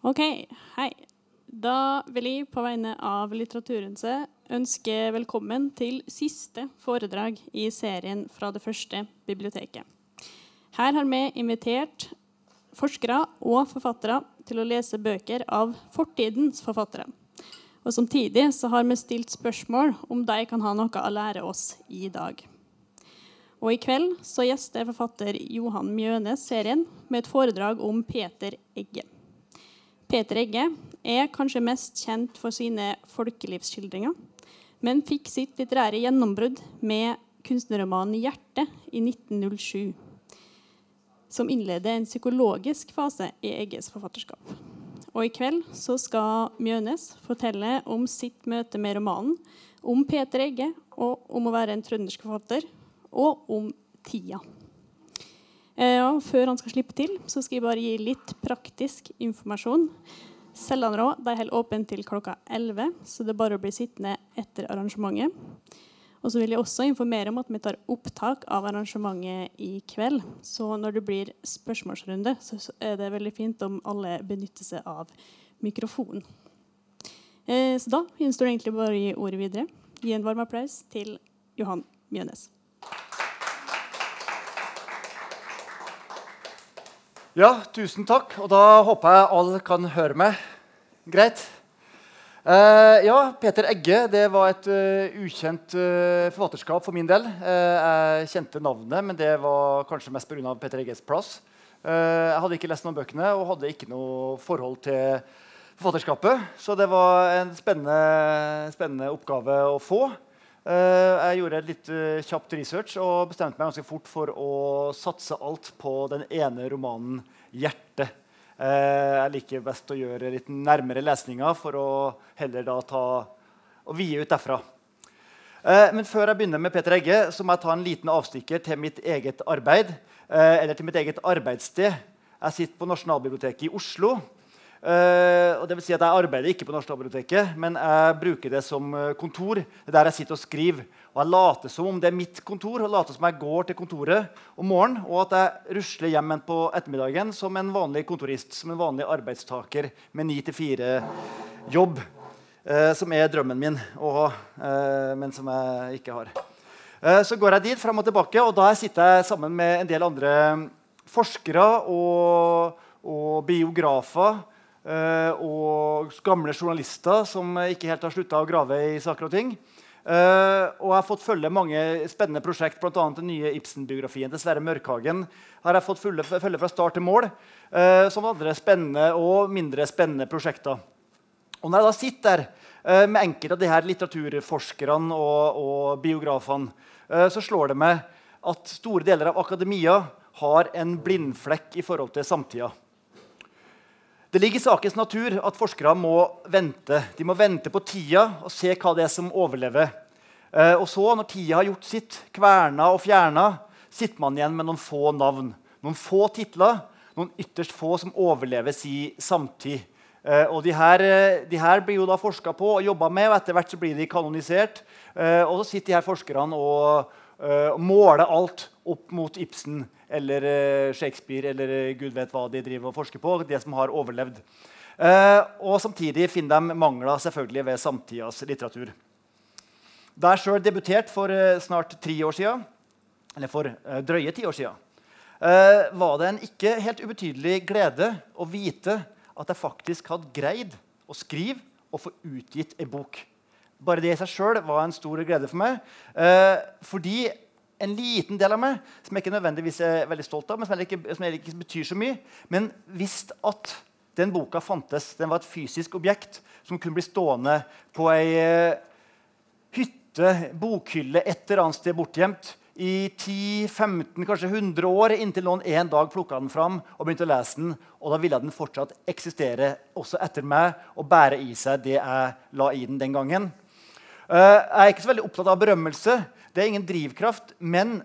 Ok, hei. Da vil jeg på vegne av Litteraturhuset ønske velkommen til siste foredrag i serien fra det første biblioteket. Her har vi invitert forskere og forfattere til å lese bøker av fortidens forfattere. Og Samtidig så har vi stilt spørsmål om de kan ha noe å lære oss i dag. Og I kveld så gjester forfatter Johan Mjønes serien med et foredrag om Peter Egge. Peter Egge er kanskje mest kjent for sine folkelivsskildringer, men fikk sitt litterære gjennombrudd med kunstnerromanen 'Hjerte' i 1907, som innleder en psykologisk fase i Egges forfatterskap. Og I kveld så skal Mjønes fortelle om sitt møte med romanen, om Peter Egge og om å være en trøndersk forfatter, og om tida. Eh, ja, før han skal slippe til, så skal jeg bare gi litt praktisk informasjon. Sellandrå de holder åpent til klokka 11, så det er bare å bli sittende etter arrangementet. Og så vil jeg også informere om at vi tar opptak av arrangementet i kveld. Så når det blir spørsmålsrunde, så er det veldig fint om alle benytter seg av mikrofonen. Eh, så da gjenstår det egentlig bare å gi ordet videre. Gi en varm applaus til Johan Mjønes. Ja, tusen takk. Og da håper jeg alle kan høre meg greit. Uh, ja, Peter Egge det var et uh, ukjent uh, forfatterskap for min del. jeg kjente navnet, men det var kanskje mest pga. Peter Egges plass. jeg hadde ikke lest noen bøkene og hadde ikke noe forhold til forfatterskapet. Så det var en spennende, spennende oppgave å få. Eh, jeg gjorde litt uh, kjapt research og bestemte meg ganske fort for å satse alt på den ene romanen 'Hjerte'. Uh, jeg liker best å gjøre litt nærmere lesninger for å heller da ta og vie ut derfra. men før jeg begynner med Peter Egge, så må jeg ta en liten avstikker til mitt eget arbeid. eller til mitt eget arbeidssted. Jeg sitter på Nasjonalbiblioteket i Oslo. Uh, og det vil si at Jeg arbeider ikke på Nasjonalbiblioteket, men jeg bruker det som eh, kontor. Det er der jeg sitter og skriver. Og Jeg later som om det er mitt kontor, og later som jeg går til kontoret om morgenen, og at jeg rusler hjem på ettermiddagen som en vanlig kontorist, som en vanlig arbeidstaker med 9-4-jobb. Uh, eh, som er drømmen min ha, uh, men som jeg ikke har. så går jeg dit frem og tilbake, og da sitter jeg sammen med en del andre forskere og, og biografer og gamle journalister som ikke helt har slutta å grave i saker og ting. Uh, og jeg har fått følge mange spennende prosjekt, bl.a. den nye Ibsen-biografien til Sverre Mørkhagen. har jeg fått følge, følge fra start til mål, uh, som andre spennende og mindre spennende prosjekter. Og når jeg da sitter der med enkelte av de her litteraturforskerne og, og biografene, så slår det meg at store deler av akademia har en blindflekk i forhold til samtida. Det ligger i sakens natur at forskere må vente. De må vente på tida og se hva det er som overlever. Eh, og så, når tida har gjort sitt, kverna og fjerna, sitter man igjen med noen få navn. Noen få titler, noen ytterst få som overlever si samtid. Eh, og de her, eh, de her, blir jo da forska på og jobba med, og etter hvert så blir de kanonisert. og så sitter de her forskerne og, og måler alt opp mot Ibsen eller eh, Shakespeare eller eh, gud vet hva de driver og forsker på. det som har overlevd. Eh, og Samtidig finner de mangler selvfølgelig ved samtidas litteratur. Da jeg sjøl debuterte for snart tre år siden, eller for drøye ti år siden, var det en ikke helt ubetydelig glede å vite at jeg faktisk hadde greid å skrive og få utgitt ei bok. Bare det i seg sjøl var en stor glede for meg. fordi en liten del av meg som jeg ikke nødvendigvis er veldig stolt av, men som ikke, som ikke betyr så mye, men visst at den boka fantes. Den var et fysisk objekt som kunne bli stående på ei uh, hytte, bokhylle, et eller annet sted bortgjemt i 10-15, kanskje 100 år, inntil noen en dag plukka den fram og begynte å lese den. Og da ville den fortsatt eksistere også etter meg og bære i seg det jeg la i den den gangen. Uh, jeg er ikke så veldig opptatt av berømmelse. Det er ingen drivkraft, men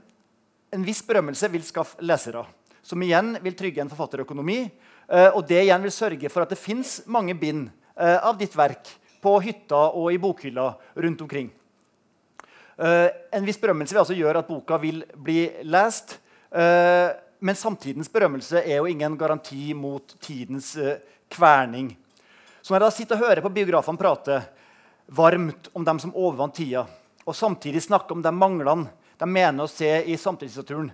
en viss berømmelse vil skaffe lesere. Som igjen vil trygge en forfatterøkonomi. Eh, og det igjen vil sørge for at det fins mange bind eh, av ditt verk på hytta og i bokhylla rundt omkring. Eh, en viss berømmelse vil altså gjøre at boka vil bli lest. Men samtidens berømmelse er jo ingen garanti mot tidens kverning. Så når jeg da sitter og hører på biografene prate varmt om dem som overvant tida, og samtidig snakke om de manglene de mener å se i samtidslitteraturen,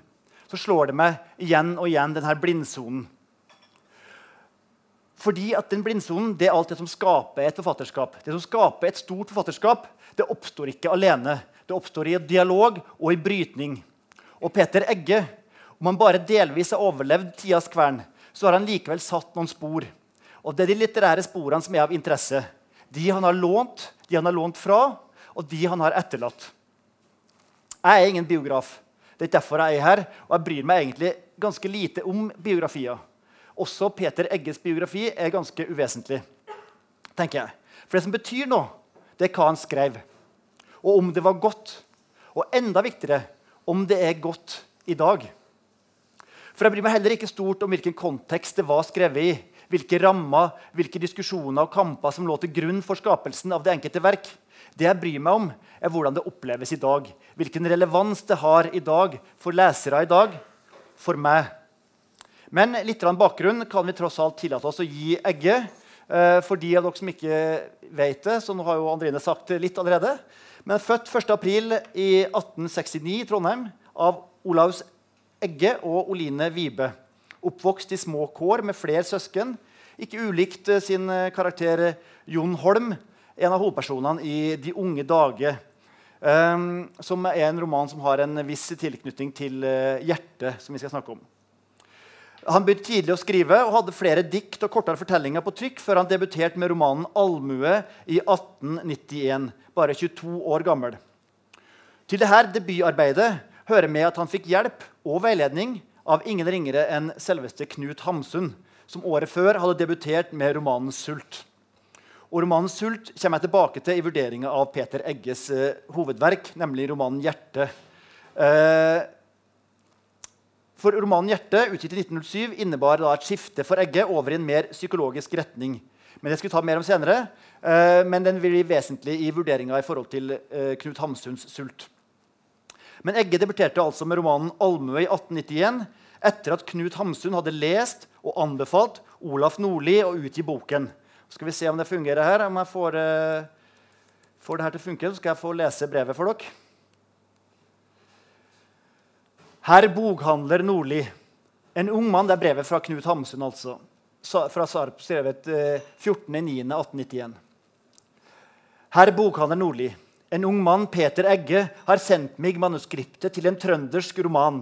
så slår det meg igjen og igjen denne blindsonen. Fordi at den blindsonen det er alt det som skaper et forfatterskap. Det som skaper et stort forfatterskap, det oppstår ikke alene. Det oppstår i dialog og i brytning. Og Peter Egge, om han bare delvis har overlevd tidas kvern, så har han likevel satt noen spor. Og Det er de litterære sporene som er av interesse. De han har lånt, de han har lånt fra, og de han har etterlatt. Jeg er ingen biograf. Det er derfor jeg er her, og jeg bryr meg egentlig ganske lite om biografier. Også Peter Egges biografi er ganske uvesentlig. tenker jeg. For det som betyr noe, det er hva han skrev, og om det var godt. Og enda viktigere om det er godt i dag. For jeg bryr meg heller ikke stort om hvilken kontekst det var skrevet i, hvilke rammer, hvilke diskusjoner og kamper som lå til grunn for skapelsen av det enkelte verk. Det jeg bryr meg om, er hvordan det oppleves i dag. Hvilken relevans det har i dag for lesere i dag, for meg. Men litt bakgrunn kan vi tross alt tillate oss å gi Egge. Eh, for de av dere som ikke vet det, så nå har jo Andrine sagt litt allerede. Men født 1.4 i 1869 i Trondheim av Olaus Egge og Oline Vibe. Oppvokst i små kår med flere søsken. Ikke ulikt eh, sin eh, karakter eh, Jon Holm, en av hovedpersonene i De unge dager. Um, som er en roman som har en viss tilknytning til hjertet. som vi skal snakke om. Han begynte tidlig å skrive og hadde flere dikt og kortere fortellinger på trykk før han debuterte med romanen 'Allmue' i 1891, bare 22 år gammel. Til dette debutarbeidet hører med at han fikk hjelp og veiledning av ingen ringere enn selveste Knut Hamsun, som året før hadde debutert med romanen 'Sult'. Og romanen 'Sult' kommer jeg tilbake til i vurderinga av Peter Egges eh, hovedverk, nemlig romanen 'Hjerte'. Eh, for romanen 'Hjerte', utgitt i 1907, innebar da et skifte for Egge over i en mer psykologisk retning. Men det skal vi ta mer om senere. Eh, men den vil bli vesentlig i vurderinga i forhold til eh, Knut Hamsuns 'Sult'. Men Egge debuterte altså med romanen 'Almue' i 1891 etter at Knut Hamsun hadde lest og anbefalt Olaf Nordli å utgi boken. Skal vi se om det fungerer her. Om jeg får, uh, får det her til å funke, så skal jeg få lese brevet for dere. Herr bokhandler Nordli. En ung mann. Det er brevet fra Knut Hamsun, altså. Fra Sarp, skrevet uh, 14.9.1891. Herr bokhandler Nordli. En ung mann, Peter Egge, har sendt meg manuskriptet til en trøndersk roman.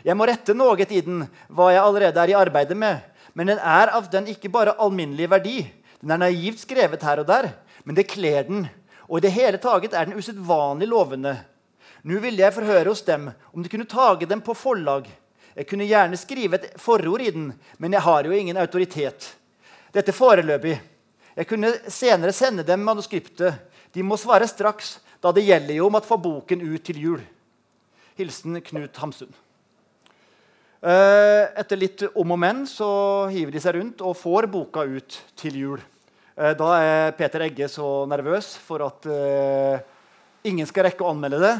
Jeg må rette noe i den, hva jeg allerede er i arbeidet med, men den er av den ikke bare alminnelige verdi. Den er naivt skrevet her og der, men det kler den, og i det hele taget er den usedvanlig lovende. Nå ville jeg forhøre hos dem om de kunne tage dem på forlag. Jeg kunne gjerne skrive et forord i den, men jeg har jo ingen autoritet. Dette foreløpig. Jeg kunne senere sende dem manuskriptet de må svare straks, da det gjelder jo om å få boken ut til jul. Hilsen Knut Hamsun. Eh, etter litt om og men så hiver de seg rundt og får boka ut til jul. Eh, da er Peter Egge så nervøs for at uh, ingen skal rekke å anmelde det.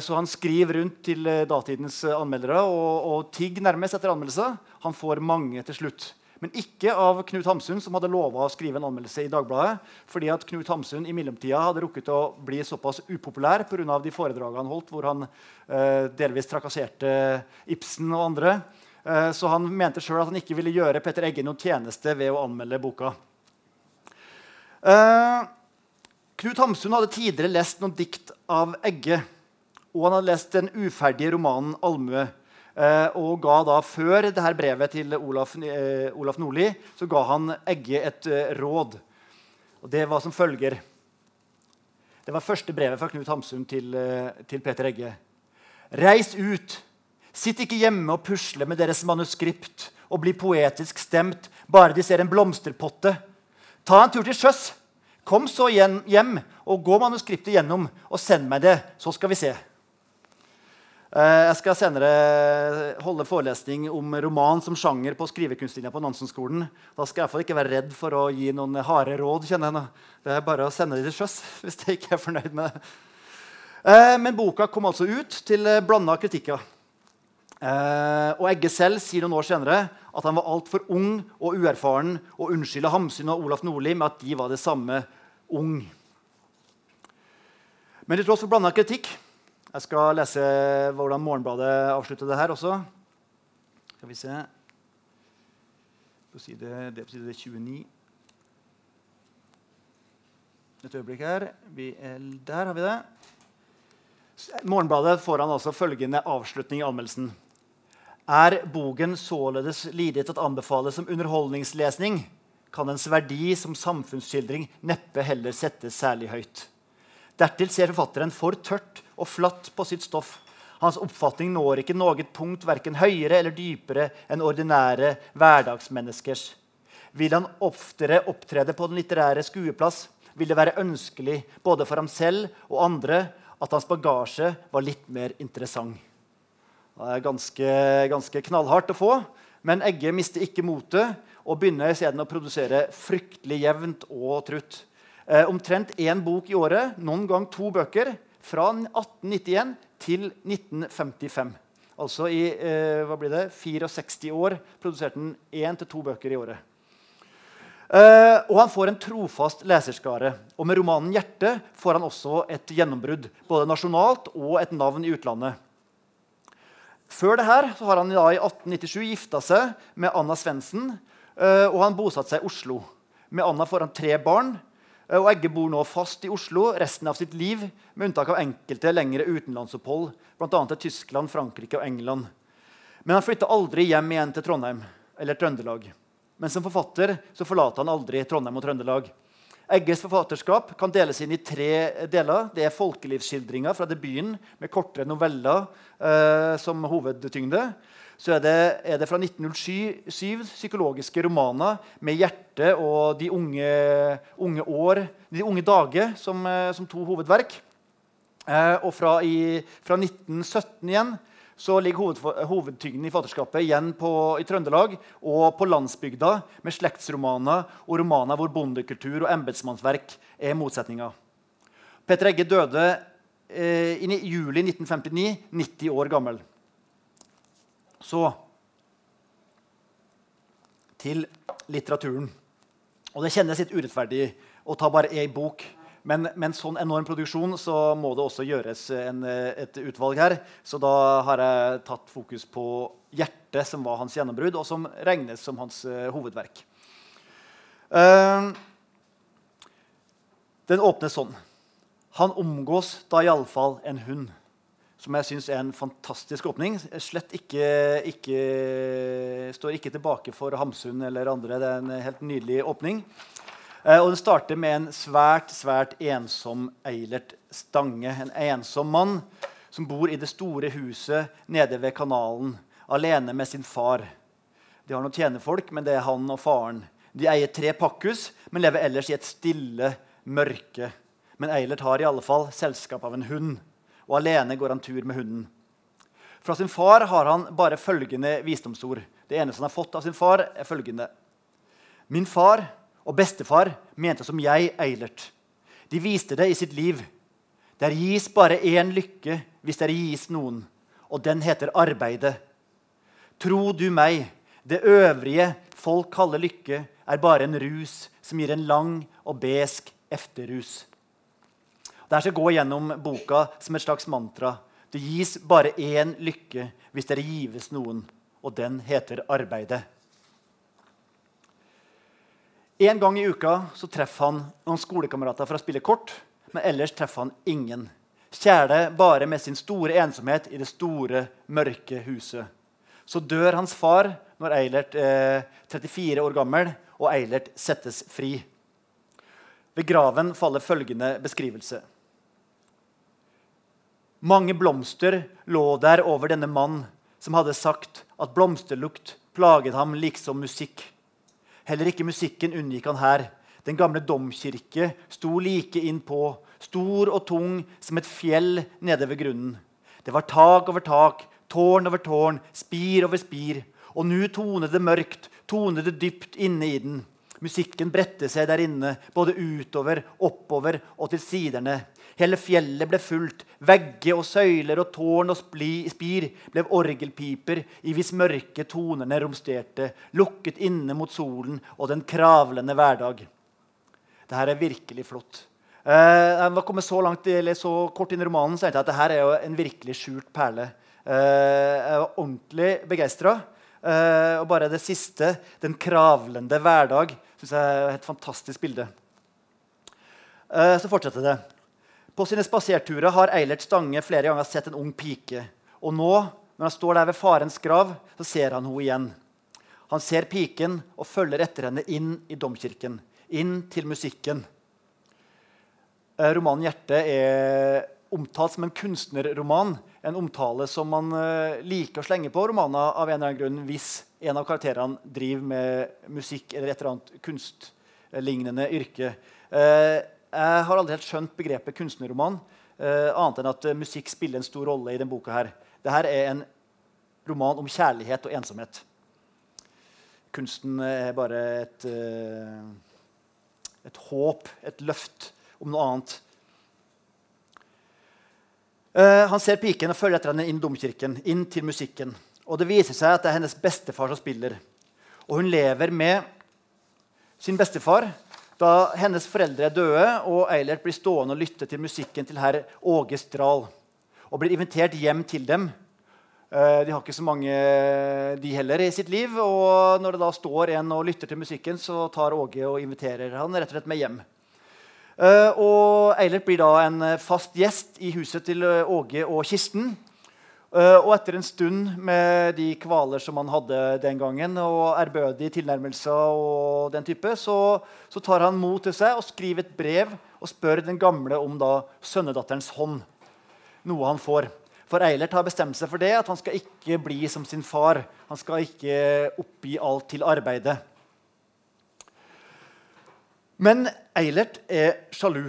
Så han skriver rundt til datidens anmeldere og, og tigger nærmest etter anmeldelser. Han får mange til slutt. Men ikke av Knut Hamsun, som hadde lova å skrive en anmeldelse i Dagbladet. fordi at Knut Hamsun i mellomtida hadde rukket å bli såpass upopulær pga. de foredragene han holdt, hvor han eh, delvis trakasserte Ibsen og andre. Eh, så han mente sjøl at han ikke ville gjøre Petter Egge noen tjeneste ved å anmelde boka. Eh, Knut Hamsun hadde tidligere lest noen dikt av Egge. Og han hadde lest den uferdige romanen 'Allmue'. Eh, og ga da, Før dette brevet til Olaf, eh, Olaf Nordli så ga han Egge et eh, råd. Og Det var som følger Det var første brevet fra Knut Hamsun til, til Peter Egge. Reis ut. Sitt ikke hjemme og pusle med deres manuskript og bli poetisk stemt bare de ser en blomsterpotte. Ta en tur til sjøs. Kom så hjem og gå manuskriptet gjennom og send meg det, så skal vi se. Eh, jeg skal senere holde forelesning om roman som sjanger på skrivekunstlinja på Nansen-skolen. Da skal jeg iallfall ikke være redd for å gi noen harde råd. kjenner jeg. Det er bare å sende dem til sjøs hvis jeg ikke er fornøyd med det. Eh, men boka kom altså ut til blanda kritikker. Eh, og Egge selv sier noen år senere at han var altfor ung og uerfaren og unnskylder Hamsun og Olaf Nordli med at de var det samme ung. Men til tross for blanda kritikk Jeg skal lese hvordan Morgenbladet avslutter det her også. Skal vi se på side, Det på side 29. Et øyeblikk her. Er, der har vi det. Morgenbladet får han altså følgende avslutning i anmeldelsen. Er boken således lidet at anbefale som underholdningslesning, kan dens verdi som samfunnsskildring neppe heller settes særlig høyt. Dertil ser forfatteren for tørt og flatt på sitt stoff. Hans oppfatning når ikke noe punkt verken høyere eller dypere enn ordinære hverdagsmenneskers. Vil han oftere opptrede på den litterære skueplass, vil det være ønskelig både for ham selv og andre at hans bagasje var litt mer interessant. Det er ganske, ganske knallhardt å få, men Egge mister ikke motet og begynner isteden å produsere fryktelig jevnt og trutt. Eh, omtrent én bok i året, noen gang to bøker, fra 1891 til 1955. Altså i eh, hva blir det, 64 år produserte han én til to bøker i året. Eh, og han får en trofast leserskare. Og med romanen 'Hjerte' får han også et gjennombrudd, både nasjonalt og et navn i utlandet. Før det her har han da i 1897 gifta seg med Anna Svendsen, eh, og han bosatte seg i Oslo. Med Anna får han tre barn, og Egge bor nå fast i Oslo resten av sitt liv, med unntak av enkelte lengre utenlandsopphold, bl.a. til Tyskland, Frankrike og England. Men han flytta aldri hjem igjen til Trondheim eller Trøndelag. Men som forfatter så forlater han aldri Trondheim og Trøndelag. Egges forfatterskap kan deles inn i tre deler. Det er folkelivsskildringer fra debuten med kortere noveller eh, som hovedtyngde. Så er det, er det, fra 1907 psykologiske romaner med hjerte og de unge, unge år, de unge dager som, eh, som to hovedverk. Eh, og fra, i, fra 1917 igjen så ligger hoved, hovedtyngden i fatterskapet igjen på, i Trøndelag og på landsbygda med slektsromaner og romaner hvor bondekultur og embetsmannsverk er motsetninger. Petter Egge døde eh, i juli 1959, 90 år gammel. Så til litteraturen. Og det kjennes litt urettferdig å ta bare én bok men med en sånn enorm produksjon så må det også gjøres en, et utvalg her. Så da har jeg tatt fokus på 'Hjertet', som var hans gjennombrudd, og som regnes som hans uh, hovedverk. Uh, den åpner sånn. Han omgås da iallfall en hund. Som jeg syns er en fantastisk åpning. Slett ikke, ikke, står ikke tilbake for Hamsun eller andre. Det er en helt nydelig åpning. Eh, og Den starter med en svært svært ensom Eilert Stange. En ensom mann som bor i det store huset nede ved kanalen, alene med sin far. De har noen tjenerfolk, men det er han og faren. De eier tre pakkhus, men lever ellers i et stille mørke. Men Eilert har i alle fall selskap av en hund, og alene går han tur med hunden. Fra sin far har han bare følgende visdomsord. Det eneste han har fått av sin far, er følgende. Min far og bestefar mente som jeg, Eilert. De viste det i sitt liv. Der gis bare én lykke hvis det gis noen, og den heter arbeidet. Tro du meg, det øvrige folk kaller lykke, er bare en rus som gir en lang og besk efterrus. Det skal gå gjennom boka som et slags mantra. Det gis bare én lykke hvis det gives noen, og den heter arbeidet. En gang i uka så treffer han noen skolekamerater for å spille kort, men ellers treffer han ingen. Kjæle bare med sin store ensomhet i det store, mørke huset. Så dør hans far når Eilert er 34 år gammel, og Eilert settes fri. Ved graven faller følgende beskrivelse. Mange blomster lå der over denne mann som hadde sagt at blomsterlukt plaget ham liksom musikk. Heller ikke musikken unngikk han her. Den gamle domkirke sto like innpå, stor og tung som et fjell nede ved grunnen. Det var tak over tak, tårn over tårn, spir over spir. Og nå tonet det mørkt, tonet det dypt inne i den. Musikken bredte seg der inne, både utover, oppover og til siderne. Hele fjellet ble fullt. Vegger og søyler og tårn og spir ble orgelpiper i hvis mørke tonene romsterte, lukket inne mot solen og den kravlende hverdag. Dette er virkelig flott. Eh, jeg var kommet så langt, så kort inn i romanen så jeg at dette er en virkelig skjult perle. Eh, jeg var ordentlig begeistra. Eh, og bare det siste, 'Den kravlende hverdag', syns jeg er et fantastisk bilde. Så fortsetter det. På sine spaserturer har Eilert Stange flere ganger sett en ung pike. Og nå, når han står der ved farens grav, så ser han henne igjen. Han ser piken og følger etter henne inn i domkirken, inn til musikken. Eh, romanen 'Hjerte' er omtalt som en kunstnerroman. En omtale som man eh, liker å slenge på romaner av en eller annen grunn hvis en av karakterene driver med musikk eller et eller annet kunstlignende yrke. Eh, jeg har aldri helt skjønt begrepet kunstnerroman. Uh, annet enn at uh, musikk spiller en stor rolle i denne boka. her. Dette er en roman om kjærlighet og ensomhet. Kunsten er bare et, uh, et håp, et løft om noe annet. han ser piken og følger etter henne inn i domkirken, inn til musikken. Og Det viser seg at det er hennes bestefar som spiller. Og hun lever med sin bestefar da hennes foreldre er døde, og Eilert blir stående og lytte til musikken til herr Åge Stral og blir invitert hjem til dem. Eh, de har ikke så mange, de heller, i sitt liv. Og når det da står en og lytter til musikken, så tar Åge og inviterer han rett og slett med hjem. Eh, og Eilert blir da en fast gjest i huset til Åge og Kirsten. Uh, og etter en stund med de kvaler som han hadde den gangen, og ærbødige tilnærmelser, og den type, så, så, tar han mot til seg og skriver et brev og spør den gamle om da sønnedatterens hånd. Noe han får. For Eilert har bestemt seg for det, at han skal ikke bli som sin far. Han skal ikke oppgi alt til arbeidet. Men Eilert er sjalu.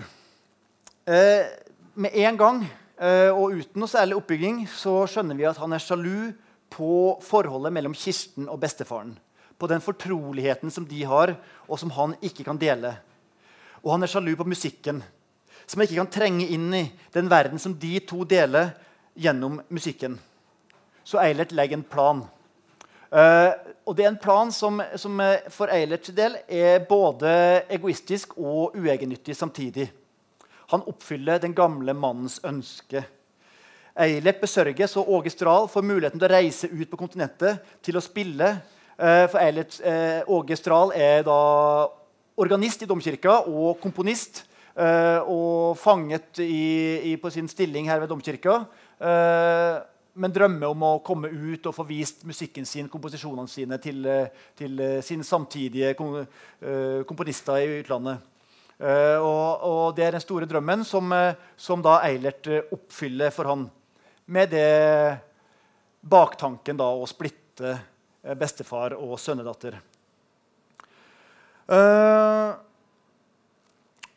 Eh, med en gang Eh, og uten noe særlig oppbygging så skjønner vi at han er sjalu på forholdet mellom Kirsten og bestefaren. På den fortroligheten som de har, og som han ikke kan dele. Og han er sjalu på musikken, som han ikke kan trenge inn i den verden som de to deler gjennom musikken. Så Eilert legger en plan. Uh, og det er en plan som, som for Eilerts del er både egoistisk og uegennyttig samtidig. Han oppfyller den gamle mannens ønske. Eilert besørges, og Åge Strahl får muligheten til å reise ut på kontinentet til å spille. Eh, for Eilert, eh, Åge Strahl er da organist i domkirka og komponist. Eh, og fanget i, i, på sin stilling her ved domkirka. Men drømmer om å komme ut og få vist musikken sin, komposisjonene sine, til, til sine samtidige komponister i utlandet. Uh, og, og, Det er den store drømmen som, uh, som da Eilert uh, oppfyller for han. Med det baktanken da å splitte bestefar og sønnedatter.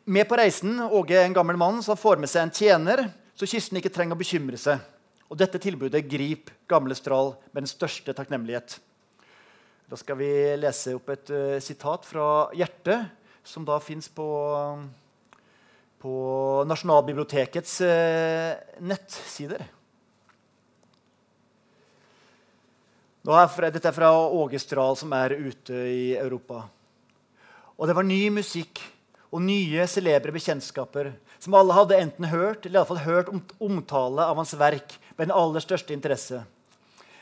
med på reisen Åge en gammel mann som får med seg en tjener, så Kirsten ikke trenger å bekymre seg. Og Dette tilbudet griper gamle Stral med den største takknemlighet. Da skal vi lese opp et sitat fra hjertet som da fins på, på Nasjonalbibliotekets eh, nettsider. Dette er fra Åge Stral, som er ute i Europa. Og det var ny musikk og nye celebre bekjentskaper som alle hadde enten hørt eller i alle fall hørt omtale av hans verk med den aller største interesse.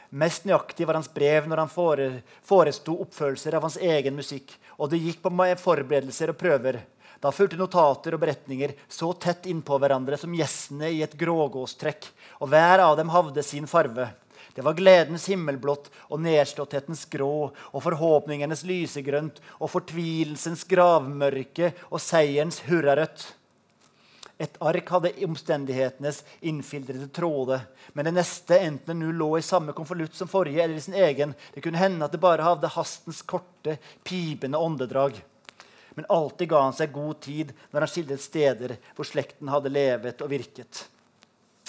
Mest nøyaktig var hans brev når han fore, foresto oppfølelser av hans egen musikk. Og det gikk på forberedelser og prøver. Da fulgte notater og beretninger så tett innpå hverandre som gjessene i et grågåstrekk. Og hver av dem havde sin farve. Det var gledens himmelblått og nedslåtthetens grå og forhåpningenes lysegrønt og fortvilelsens gravmørke og seierens hurrarødt. Et ark hadde omstendighetenes innfiltrede tråder. Men det neste, enten det nå lå i samme konvolutt som forrige, eller i sin egen, det kunne hende at det bare hadde hastens korte, pipende åndedrag. Men alltid ga han seg god tid når han skildret steder hvor slekten hadde levet og virket.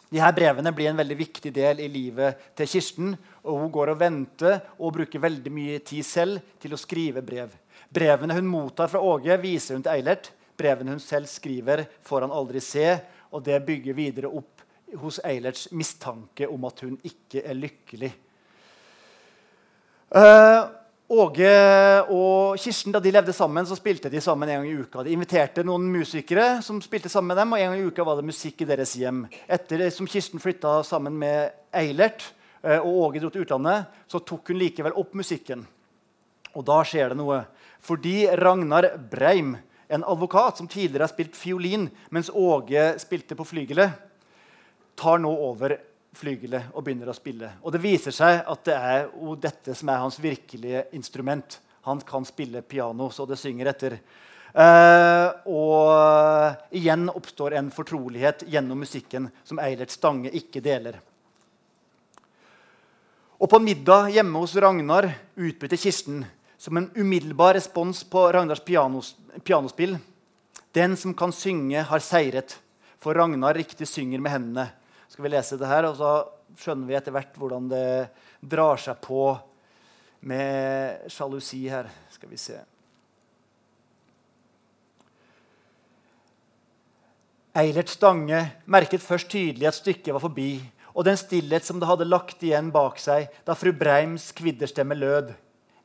De her Brevene blir en veldig viktig del i livet til Kirsten. og Hun går og venter og bruker veldig mye tid selv til å skrive brev. Brevene hun mottar fra Åge, viser hun til Eilert. Brevene hun selv skriver, får han aldri se. Og det bygger videre opp hos Eilerts mistanke om at hun ikke er lykkelig. Uh, Åge og Kirsten da de levde sammen, så spilte de sammen en gang i uka. De inviterte noen musikere som spilte sammen med dem, og en gang i uka var det musikk i deres hjem. Etter som Kirsten flytta sammen med Eilert uh, og Åge dro til utlandet, så tok hun likevel opp musikken. Og da skjer det noe. Fordi Ragnar Breim, en advokat som tidligere har spilt fiolin mens Åge spilte på flygelet, tar nå over flygelet og begynner å spille. Og det viser seg at det er jo dette som er hans virkelige instrument. Han kan spille piano, så det synger etter. Uh, og igjen oppstår en fortrolighet gjennom musikken som Eilert Stange ikke deler. Og på middag hjemme hos Ragnar utbytter Kirsten som en umiddelbar respons på Ragnars pianos, pianospill. Den som kan synge, har seiret, for Ragnar riktig synger med hendene. Skal vi lese det her, og så skjønner vi etter hvert hvordan det drar seg på med sjalusi her. Skal vi se. Eilert Stange merket først tydelig at stykket var forbi, og den stillhet som det hadde lagt igjen bak seg da fru Breims kvidderstemme lød.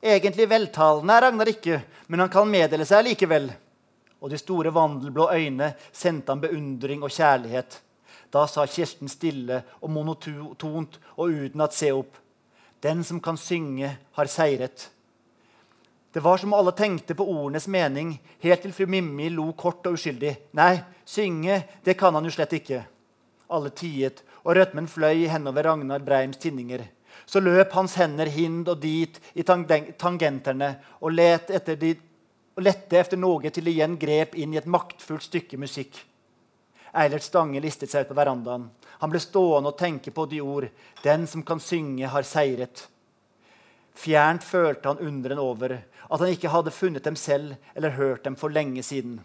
Egentlig veltalende er Ragnar ikke, men han kan meddele seg likevel. Og de store vandelblå øyne sendte han beundring og kjærlighet. Da sa Kirsten stille og monotont og uten at se opp. Den som kan synge, har seiret. Det var som alle tenkte på ordenes mening, helt til fru Mimmi lo kort og uskyldig. Nei, synge, det kan han jo slett ikke. Alle tiet, og rødmen fløy henover Ragnar Breims tinninger. Så løp hans hender hind og dit i tangenterne og, etter de, lette etter noe til de igjen grep inn i et maktfullt stykke musikk. Eilert Stange listet seg ut på verandaen. Han ble stående og tenke på de ord. Den som kan synge, har seiret. Fjernt følte han undren over at han ikke hadde funnet dem selv eller hørt dem for lenge siden.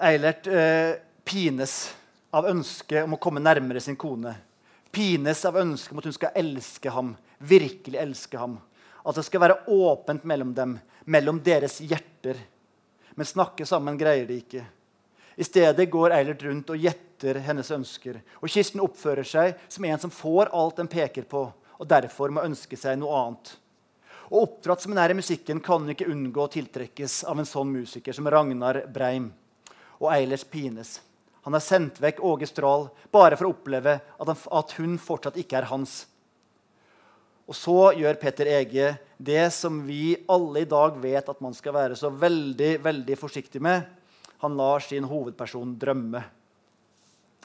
Eilert eh, pines av ønsket om å komme nærmere sin kone. Pines av ønsket om at hun skal elske ham, virkelig elske ham. At det skal være åpent mellom dem, mellom deres hjerter. Men snakke sammen greier de ikke. I stedet går Eilert rundt og gjetter hennes ønsker. Og Kirsten oppfører seg som en som får alt den peker på, og derfor må ønske seg noe annet. Og Oppdratt som hun er i musikken, kan hun ikke unngå å tiltrekkes av en sånn musiker som Ragnar Breim. Og Eilert pines. Han har sendt vekk Åge Strahl bare for å oppleve at, han, at hun fortsatt ikke er hans. Og så gjør Petter Ege det som vi alle i dag vet at man skal være så veldig veldig forsiktig med. Han lar sin hovedperson drømme.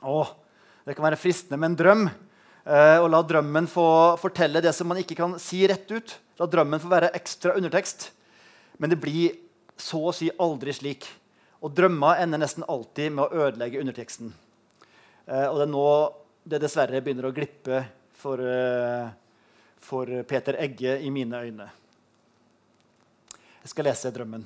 Åh, det kan være fristende med en drøm. Eh, og la drømmen få fortelle det som man ikke kan si rett ut. La drømmen få være ekstra undertekst. Men det blir så å si aldri slik. Og drømmer ender nesten alltid med å ødelegge underteksten. Eh, og det er nå det dessverre begynner å glippe for, eh, for Peter Egge i mine øyne. Jeg skal lese drømmen.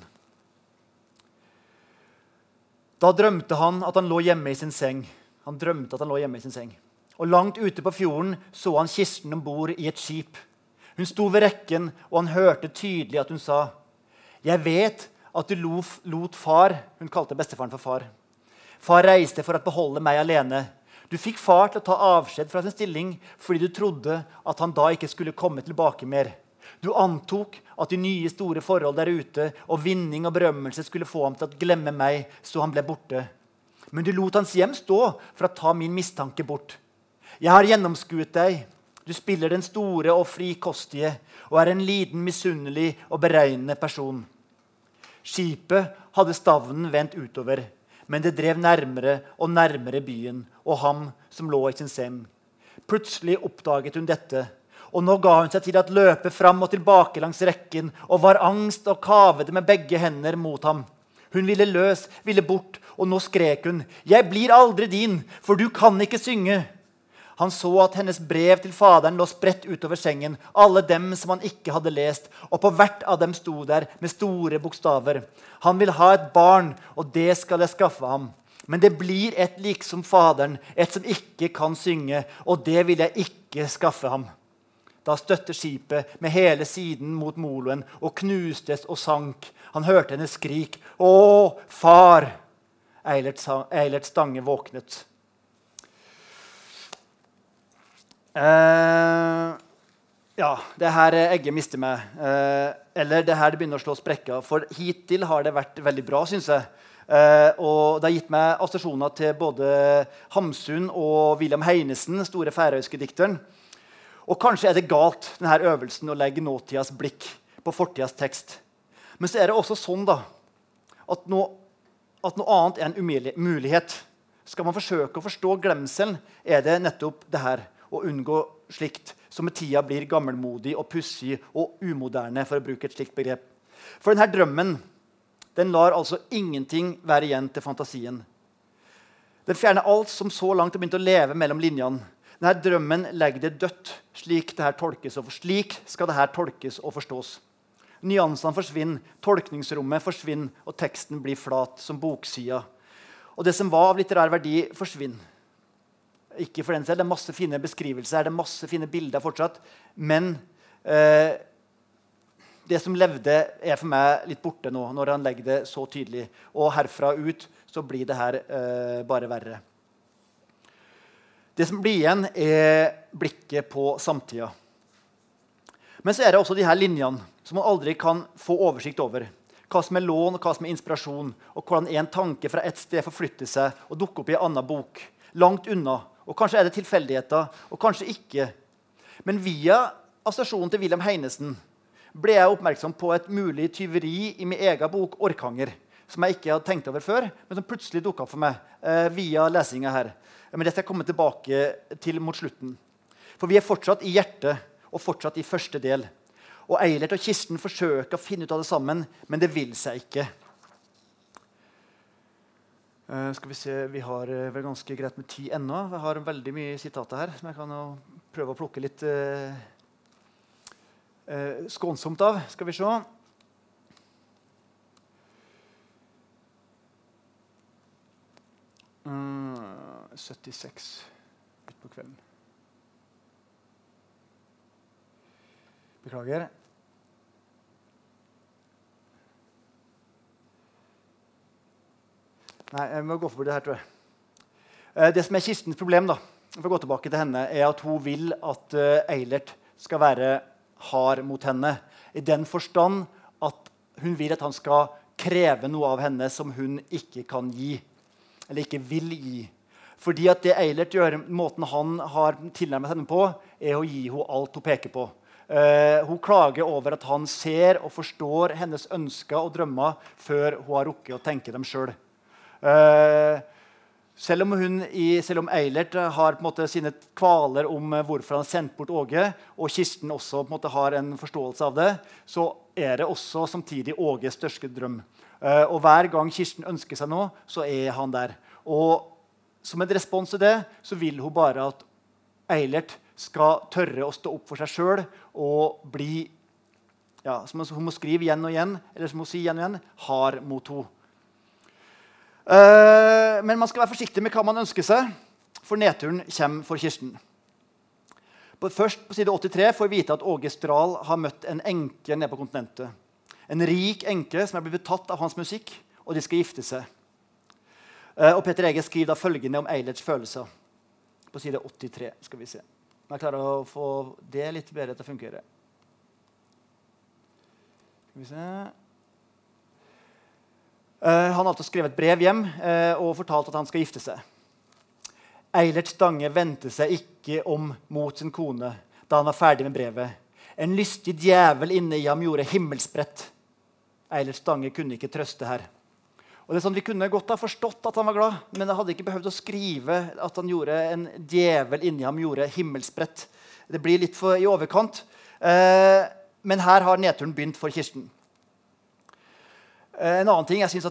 Da drømte han at han lå hjemme i sin seng. Han drømte at han lå hjemme i sin seng. Og Langt ute på fjorden så han Kirsten om bord i et skip. Hun sto ved rekken, og han hørte tydelig at hun sa, 'Jeg vet at du lot far Hun kalte bestefaren for far. Far reiste for å beholde meg alene. Du fikk far til å ta avskjed fra sin stilling fordi du trodde at han da ikke skulle komme tilbake mer. Du antok at de nye, store forhold der ute og vinning og berømmelse skulle få ham til å glemme meg, så han ble borte. Men du lot hans hjem stå for å ta min mistanke bort. Jeg har gjennomskuet deg. Du spiller den store og frikostige og er en liten, misunnelig og beregnende person. Skipet hadde stavnen vendt utover, men det drev nærmere og nærmere byen og ham som lå i sin seng. Plutselig oppdaget hun dette, og nå ga hun seg til å løpe fram og tilbake langs rekken og var angst og kavede med begge hender mot ham. Hun ville løs, ville bort, og nå skrek hun, 'Jeg blir aldri din, for du kan ikke synge.' Han så at hennes brev til Faderen lå spredt utover sengen, alle dem som han ikke hadde lest, og på hvert av dem sto der med store bokstaver. Han vil ha et barn, og det skal jeg skaffe ham. Men det blir et liksom Faderen, et som ikke kan synge, og det vil jeg ikke skaffe ham. Da støtte skipet med hele siden mot moloen og knustes og sank. Han hørte henne skrik. 'Å, far!' Eilert, Eilert Stange våknet. Eh, ja, det her egget mister meg. Uh, eller det her det begynner å slå sprekker. For hittil har det vært veldig bra, syns jeg. Uh, og det har gitt meg assosiasjoner til både Hamsun og William Heinesen, store færøyske dikteren. Og kanskje er det galt denne øvelsen å legge nåtidas blikk på fortidas tekst. Men så er det også sånn da, at noe, at noe annet er en umulighet. Skal man forsøke å forstå glemselen, er det nettopp det her. Å unngå slikt som med tida blir gammelmodig og pussig og umoderne. for å bruke et slikt begrep. For denne drømmen den lar altså ingenting være igjen til fantasien. Den fjerner alt som så langt har begynt å leve mellom linjene. Denne drømmen legger det dødt. Slik, det tolkes og slik skal dette tolkes og forstås. Nyansene forsvinner, tolkningsrommet forsvinner, og teksten blir flat som boksida. Og det som var av litterær verdi, forsvinner. Ikke for den selv, Det er masse fine beskrivelser, det er masse fine bilder fortsatt. Men eh, det som levde, er for meg litt borte nå, når han legger det så tydelig. Og herfra ut så blir det her eh, bare verre. Det som blir igjen, er blikket på samtida. Men så er det også de her linjene som man aldri kan få oversikt over. Hva som er lån, og hva som er inspirasjon, og hvordan en tanke fra et sted forflytter seg og dukker opp i en annen bok. Langt unna. Og kanskje er det tilfeldigheter, og kanskje ikke. Men via assosiasjonen til Wilhelm Heinesen ble jeg oppmerksom på et mulig tyveri i min egen bok 'Orkanger'. Som jeg ikke hadde tenkt over før, men som plutselig dukka opp for meg eh, via lesinga her. Men det skal jeg komme tilbake til mot slutten. For vi er fortsatt i hjertet og fortsatt i første del. Og Eilert og Kirsten forsøker å finne ut av det sammen, men det vil seg ikke. Uh, skal Vi se, vi har uh, vel ganske greit med tid ennå. Vi har veldig mye sitater her. som jeg kan prøve å plukke litt uh, eh, skånsomt av. Skal vi se. Mm, 76 utpå kvelden. Beklager. Nei, jeg må gå forbi det her, tror jeg. Eh, det som er Kirstens problem, da, for å gå tilbake til henne, er at hun vil at uh, Eilert skal være hard mot henne. I den forstand at hun vil at han skal kreve noe av henne som hun ikke kan gi. Eller ikke vil gi. Fordi at det Eilert gjør, måten han har tilnærmet henne på, er å gi henne alt hun peker på. Uh, hun klager over at han ser og forstår hennes ønsker og drømmer før hun har rukket å tenke dem sjøl. Uh, selv om, hun i, selv om Eilert eh, har måte, sine kvaler om eh, hvorfor han har sendt bort Åge, og Kirsten også måte, har en forståelse av det, så er det også samtidig Åges største drøm. Og hver gang Kirsten ønsker seg noe, så er han der. Og som en respons til det så vil hun bare at Eilert skal tørre å stå opp for seg sjøl og bli ja, som Hun må skrive igjen og igjen, eller som hun sier igjen og igjen, hard mot henne. Uh, men man skal være forsiktig med hva man ønsker seg, for nedturen kommer for Kirsten. Først på side 83 får vi vite at Åge Stral har møtt en enke nede på kontinentet. En rik enke som er blitt betatt av hans musikk, og de skal gifte seg. Uh, og Peter Ege skriver da følgende om Eilerts følelser på side 83. skal vi se. Om jeg klarer å få det litt bedre til å fungere. Skal vi se Eh, han hadde skrevet et brev hjem uh, og fortalt at han skal gifte seg. Eilert Stange vendte seg ikke om mot sin kone da han var ferdig med brevet. En lystig djevel inne i ham gjorde himmelsbrett. Eilert Stange kunne ikke trøste her. Og det er sånn, Vi kunne godt ha forstått at han var glad, men jeg hadde ikke behøvd å skrive at han gjorde en djevel inni ham gjorde himmelsbrett. Det blir litt for i overkant. Eh, men her har nedturen begynt for Kirsten. Eh, en annen ting, Jeg syns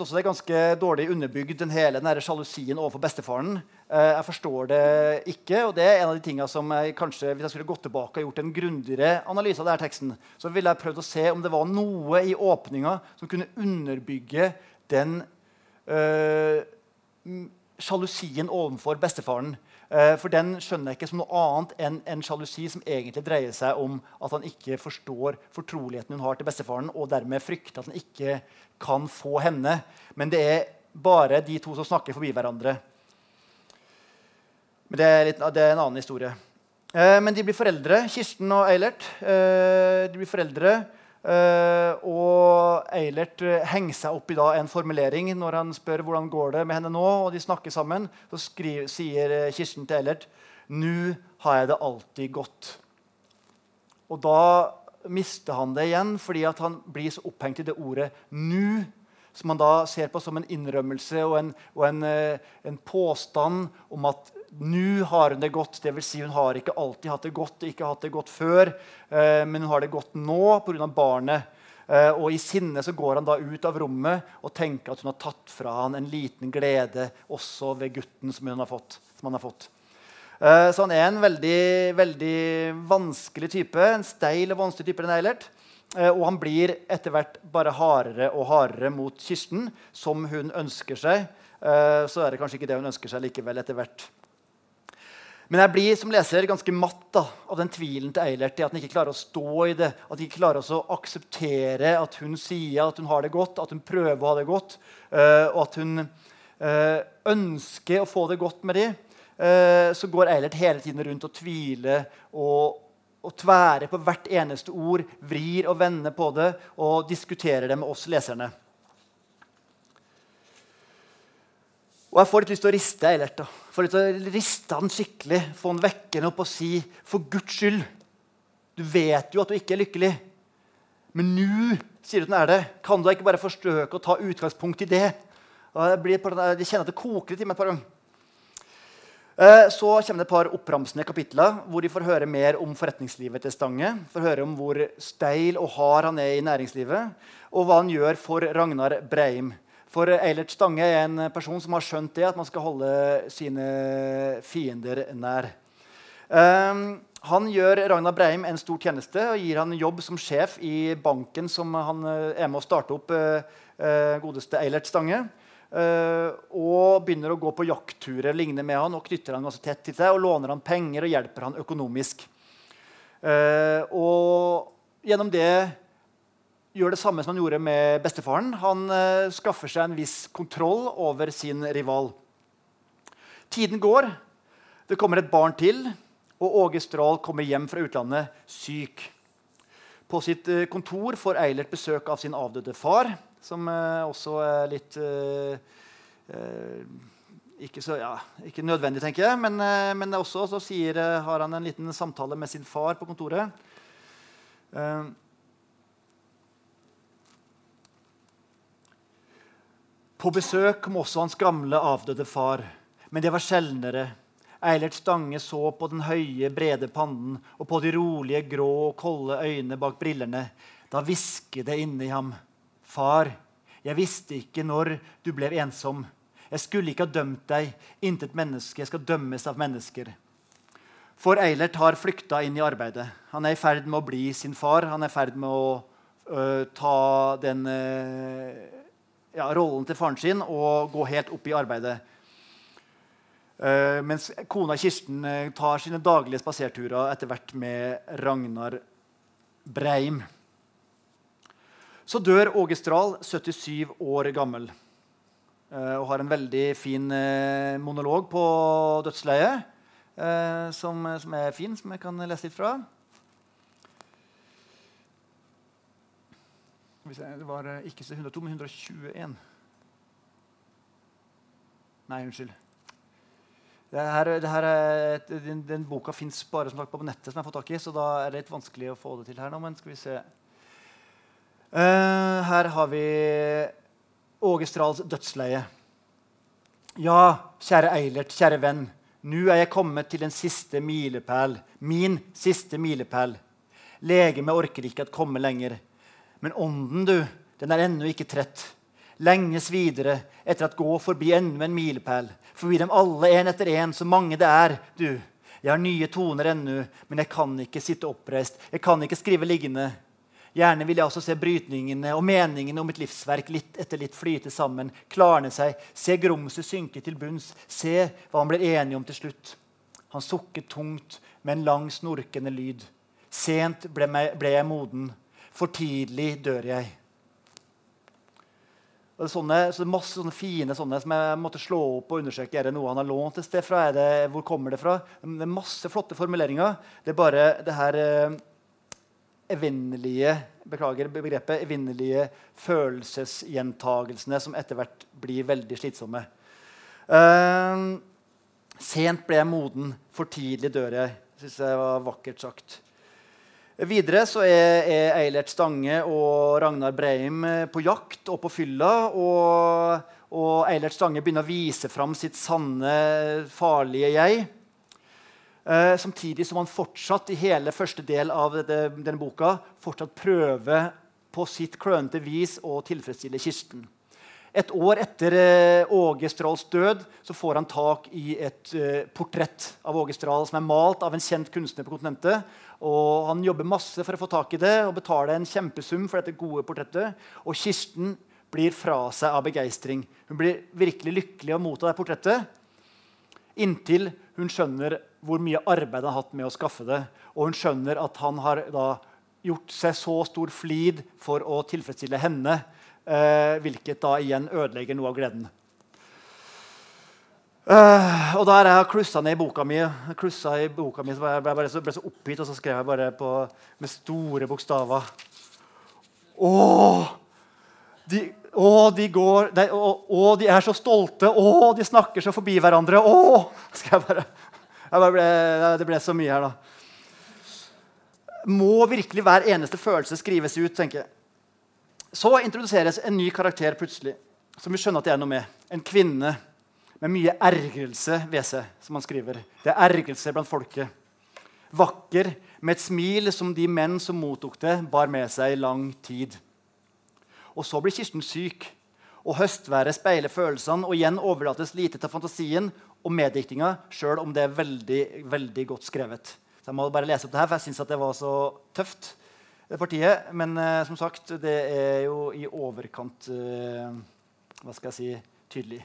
også det er ganske dårlig underbygd, den hele den sjalusien overfor bestefaren. Eh, jeg forstår det ikke, og det er en av de tingene som jeg kanskje, hvis jeg skulle gått tilbake og gjort en grundigere analyse av denne teksten, så ville jeg prøvd å se om det var noe i åpninga som kunne underbygge den øh, sjalusien overfor bestefaren. Eh, for den skjønner jeg ikke som noe annet enn en sjalusi som egentlig dreier seg om at han ikke forstår fortroligheten hun har til bestefaren, og dermed frykter at han ikke kan få henne. Men det er bare de to som snakker forbi hverandre. Men det er, litt, det er en annen historie. Eh, men de blir foreldre, Kirsten og Eilert. Eh, de blir foreldre. Uh, og Eilert uh, henger seg opp i en formulering når han spør hvordan går det med henne nå. og de snakker sammen. Så skriver, sier uh, Kirsten til Eilert «Nu har jeg det alltid godt. Og da mister han det igjen fordi han blir så opphengt i det ordet «nu», som han da ser på som en innrømmelse og en, og en, en påstand om at nå har hun det godt. Det vil Si hun har ikke alltid hatt det godt, ikke hatt det godt før, eh, men hun har det godt nå pga. barnet. Eh, og I sinne så går han da ut av rommet og tenker at hun har tatt fra han en liten glede også ved gutten som, har fått, som han har fått. Eh, så han er en veldig, veldig vanskelig type. En steil og vanskelig type. den Eilert. Og han blir etter hvert bare hardere og hardere mot Kirsten, som hun ønsker seg. Så er det kanskje ikke det hun ønsker seg likevel etter hvert. Men jeg blir som leser ganske matt da, av den tvilen til Eilert at han ikke klarer å stå i det. At han ikke klarer å akseptere at hun sier at hun har det godt, at hun prøver å ha det godt, uh, og at hun uh, ønsker å få det godt med dem. Uh, så går Eilert hele tiden rundt og tviler og, og tværer på hvert eneste ord, vrir og vender på det og diskuterer det med oss leserne. Og jeg får litt lyst til å riste Eilert. da. Til å riste han skikkelig, Få han vekkende opp og si for Guds skyld Du vet jo at du ikke er lykkelig. Men nå sier du at den er det. Kan du ikke bare forsøke å ta utgangspunkt i det? Jeg kjenner at det koker litt i meg et par ganger. Eh, så kommer det et par oppramsende kapitler hvor de får høre mer om forretningslivet til Stange. Får høre om hvor steil og hard han er i næringslivet, og hva han gjør for Ragnar Breim. For Eilert Stange er en person som har skjønt det, at man skal holde sine fiender nær. Um, han gjør Ragnar Breim en stor tjeneste og gir han jobb som sjef i banken som han eh, er med å starte opp, uh, godeste Eilert Stange. Uh, og begynner å gå på jaktturer lignende med han og knytter han ganske tett til seg og låner han penger og hjelper han økonomisk. Uh, og gjennom det gjør det samme som han gjorde med bestefaren. Han uh, skaffer seg en viss kontroll over sin rival. Tiden går. Det kommer et barn til, og Åge Strahl kommer hjem fra utlandet syk. På sitt uh, kontor får Eilert besøk av sin avdøde far, som uh, også er litt ikke, så, ja, ikke, nødvendig, tenker jeg, men, men også så sier, har han en liten samtale med sin far på kontoret. Uh, På besøk kom også hans gamle, avdøde far, men det var sjeldnere. Eilert Stange så på den høye, brede pannen og på de rolige, grå og kolde øynene bak brillene. Da hvisket det inni ham. Far, jeg visste ikke når du ble ensom. Jeg skulle ikke ha dømt deg. Intet menneske skal dømmes av mennesker. For Eilert har flykta inn i arbeidet. Han er i ferd med å bli sin far. Han er i ferd med å uh, ta den uh, ja, rollen til faren sin og gå helt opp i arbeidet. Uh, mens kona Kirsten uh, tar sine daglige spaserturer etter hvert med Ragnar Breim. Så dør Åge Strahl, 77 år gammel, uh, og har en veldig fin monolog på dødsleiet. Som, som, er fin, som jeg kan lese litt fra. Det var eh, ikke 102, men 121. Nei, unnskyld. Det her, det her er, den, den, boka fins bare sagt, på nettet, som jeg har fått tak i, så da er det litt vanskelig å få det til her nå. Men skal vi se. Uh, her har vi Åge Strahls dødsleie. Ja, kjære Eilert, kjære venn. Nå er jeg kommet til den siste milepæl. Min siste milepæl. Legemet orker ikke at komme lenger. Men ånden, du, den er ennå ikke trett. Lenges videre etter at gå forbi enda en milepæl. Forbi dem alle en etter en, så mange det er, du. Jeg har nye toner ennå, men jeg kan ikke sitte oppreist. Jeg kan ikke skrive liggende. Gjerne vil jeg også se brytningene og meningene om mitt livsverk litt etter litt flyte sammen, klarne seg, se grumset synke til bunns, se hva han blir enige om til slutt. Han sukket tungt med en lang, snorkende lyd. Sent ble, jeg moden, for tidlig dør jeg. Og det er sånne, så det er masse sånne fine sånne som jeg måtte slå opp og undersøke. Er det noe han har lånt et sted fra? Det, hvor kommer det fra? Det er masse flotte formuleringer. Det er bare det her eh, evinnelige beklager begrepet, evinnelige følelsesgjentagelsene som etter hvert blir veldig slitsomme. Eh, sent ble jeg moden, for tidlig dør jeg. Syns jeg var vakkert sagt. Videre så er, er, Eilert Stange og Ragnar Breim eh, på jakt og på fylla. Og, og Eilert Stange begynner å vise fram sitt sanne, farlige jeg. Eh, samtidig som han fortsatt i hele første del av det, denne boka fortsatt prøver på sitt klønete vis å tilfredsstille Kirsten. Et år etter eh, Åge Strahls død så får han tak i et eh, portrett av Åge Strahl som er malt av en kjent kunstner på kontinentet. Og Han jobber masse for å få tak i det og betaler en kjempesum for dette gode portrettet. Og Kirsten blir fra seg av begeistring. Hun blir virkelig lykkelig av motta det portrettet. Inntil hun skjønner hvor mye arbeid han har hatt med å skaffe det. Og hun skjønner at han har gjort seg så stor flid for å tilfredsstille henne hvilket da igjen ødelegger noe av gleden. Uh, og har jeg klussa ned i boka mi, i boka mi så ble jeg bare så, ble så oppgitt, og så skrev jeg bare på, med store bokstaver Å! De, å, de går de, å, å, de er så stolte! Å, de snakker så forbi hverandre! Å! Skal jeg bare, jeg bare ble, det ble så mye her, da. Må virkelig hver eneste følelse skrives ut? tenker jeg. Så introduseres en ny karakter plutselig, som vi skjønner at det er noe med. En kvinne med mye ergrelse ved seg, som han skriver. Det er ergrelse blant folket. Vakker, med et smil som de menn som mottok det, bar med seg i lang tid. Og så blir Kirsten syk, og høstværet speiler følelsene, og igjen overlates lite til fantasien og meddiktinga, sjøl om det er veldig, veldig godt skrevet. Så jeg må bare lese opp det her, for jeg syns det var så tøft partiet. Men uh, som sagt, det er jo i overkant uh, Hva skal jeg si tydelig.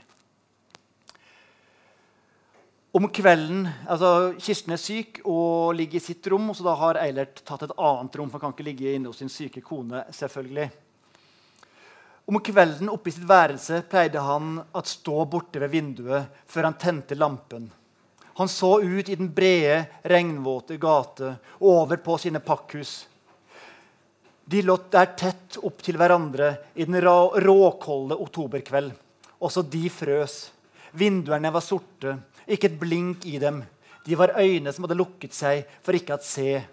Om kvelden altså Kirsten er syk og ligger i sitt rom. og så da har Eilert tatt et annet rom, for han kan ikke ligge inne hos sin syke kone. selvfølgelig. Om kvelden oppe i sitt værelse pleide han å stå borte ved vinduet før han tente lampen. Han så ut i den brede, regnvåte gate, over på sine pakkhus. De lå der tett opp til hverandre i den råkolde oktoberkveld. Også de frøs. Vinduene var sorte, ikke et blink i dem. De var øyne som hadde lukket seg for ikke å se.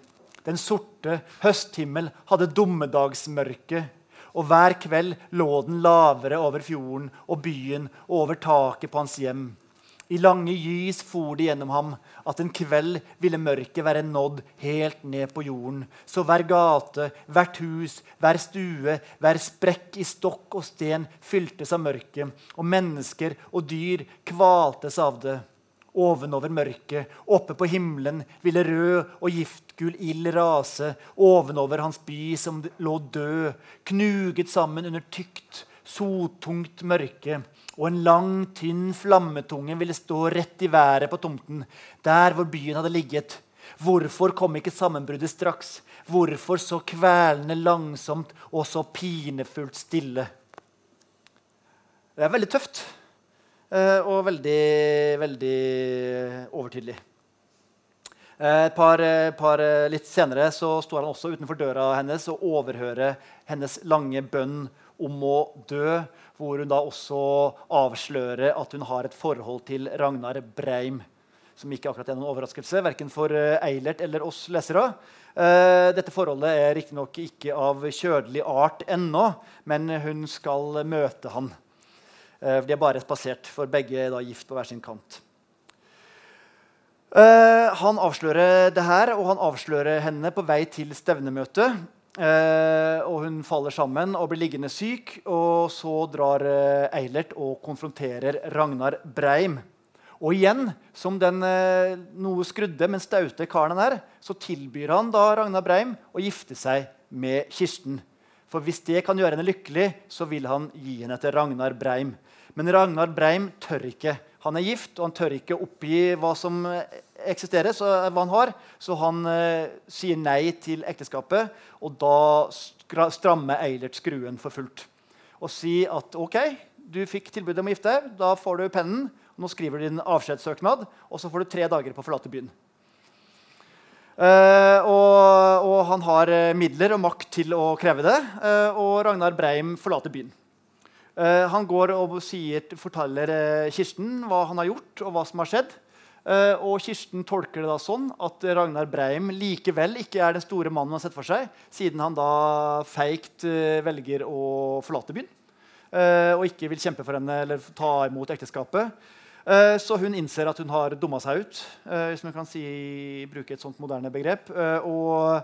Den sorte høsthimmel hadde dommedagsmørke. Og hver kveld lå den lavere over fjorden og byen og over taket på hans hjem. I lange gys for det gjennom ham at en kveld ville mørket være nådd helt ned på jorden. Så hver gate, hvert hus, hver stue, hver sprekk i stokk og sten fyltes av mørket, og mennesker og dyr kvaltes av det. Ovenover mørket, oppe på himmelen, ville rød og giftgul ild rase ovenover hans by som lå død, knuget sammen under tykt, sotungt mørke og en lang, tynn flammetunge ville stå rett i været på tomten, der hvor byen hadde ligget. Hvorfor kom ikke sammenbruddet straks? Hvorfor så kvelende langsomt og så pinefullt stille? Det er veldig tøft eh, og veldig, veldig overtydelig. Eh, et par, eh, par, litt senere så står han også utenfor døra hennes og overhører hennes lange bønn om å dø hvor hun da også avslører at hun har et forhold til Ragnar Breim. Som ikke akkurat er noen overraskelse, verken for eh, Eilert eller oss lesere. Uh, dette forholdet er riktignok ikke av kjødelig art ennå, men hun skal møte han. Uh, de er bare spasert, for begge er da gift på hver sin kant. Han avslører det her, og han avslører henne på vei til stevnemøtet. Eh, og hun faller sammen og blir liggende syk. Og så drar eh, Eilert og konfronterer Ragnar Breim. Og igjen, som den eh, noe skrudde, men staute karen er, så tilbyr han da Ragnar Breim å gifte seg med Kirsten. For hvis det kan gjøre henne lykkelig, så vil han gi henne til Ragnar Breim. Men Ragnar Breim tør ikke. Han er gift, og han tør ikke oppgi hva som eksisterer, så, hva han har. Så han eh, sier nei til ekteskapet, og da strammer Eilert skruen for fullt. Og sier at OK, du fikk tilbud om å gifte deg, da får du pennen. Nå skriver du din avskjedssøknad, og så får du tre dager på å forlate byen. Uh, og, og, han har eh, midler og makt til å kreve det. Uh, og Ragnar Breim forlater byen. Uh, han går og sier, forteller Kirsten hva han har gjort, og hva som har skjedd. Og Kirsten tolker det da sånn at Ragnar Breim likevel ikke er den store mannen han har sett for seg, siden han da feigt velger å forlate byen. og ikke vil kjempe for henne eller ta imot ekteskapet. Eh, så hun innser at hun har dumma seg ut, eh, hvis man kan si, bruke et sånt moderne begrep. Eh, og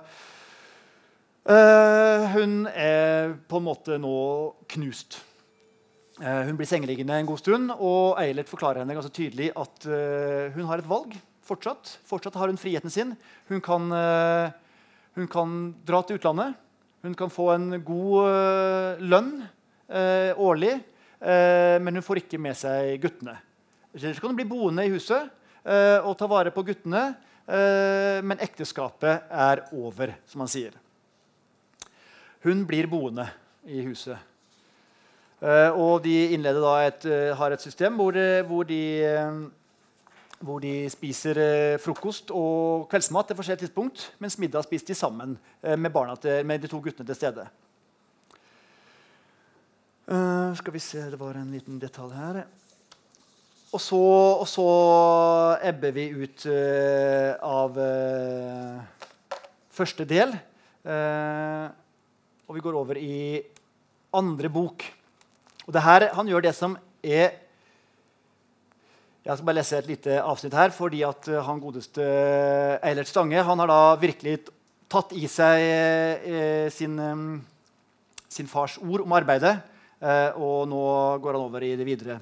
hun er på en måte nå knust. Hun blir sengeliggende en god stund, og Eilert forklarer henne ganske tydelig at hun har et valg fortsatt. Fortsatt har hun friheten sin. Hun kan, hun kan dra til utlandet. Hun kan få en god lønn årlig, men hun får ikke med seg guttene. Ellers kan hun bli boende i huset og ta vare på guttene. Men ekteskapet er over, som han sier. Hun blir boende i huset. Uh, og de et, har et system hvor, hvor, de, hvor de spiser frokost og kveldsmat til forskjellig tidspunkt, mens middag spiser de sammen med, til, med, de to guttene til stede. skal vi se, Det var en liten detalj her. Og så, og så ebber vi ut uh, av uh, første del. Uh, og vi går over i andre bok. Og det her, Han gjør det som er Jeg skal bare lese et lite avsnitt her. fordi at han godeste Eilert Stange han har da virkelig tatt i seg sin, sin, fars ord om arbeidet. og nå går han over i det videre.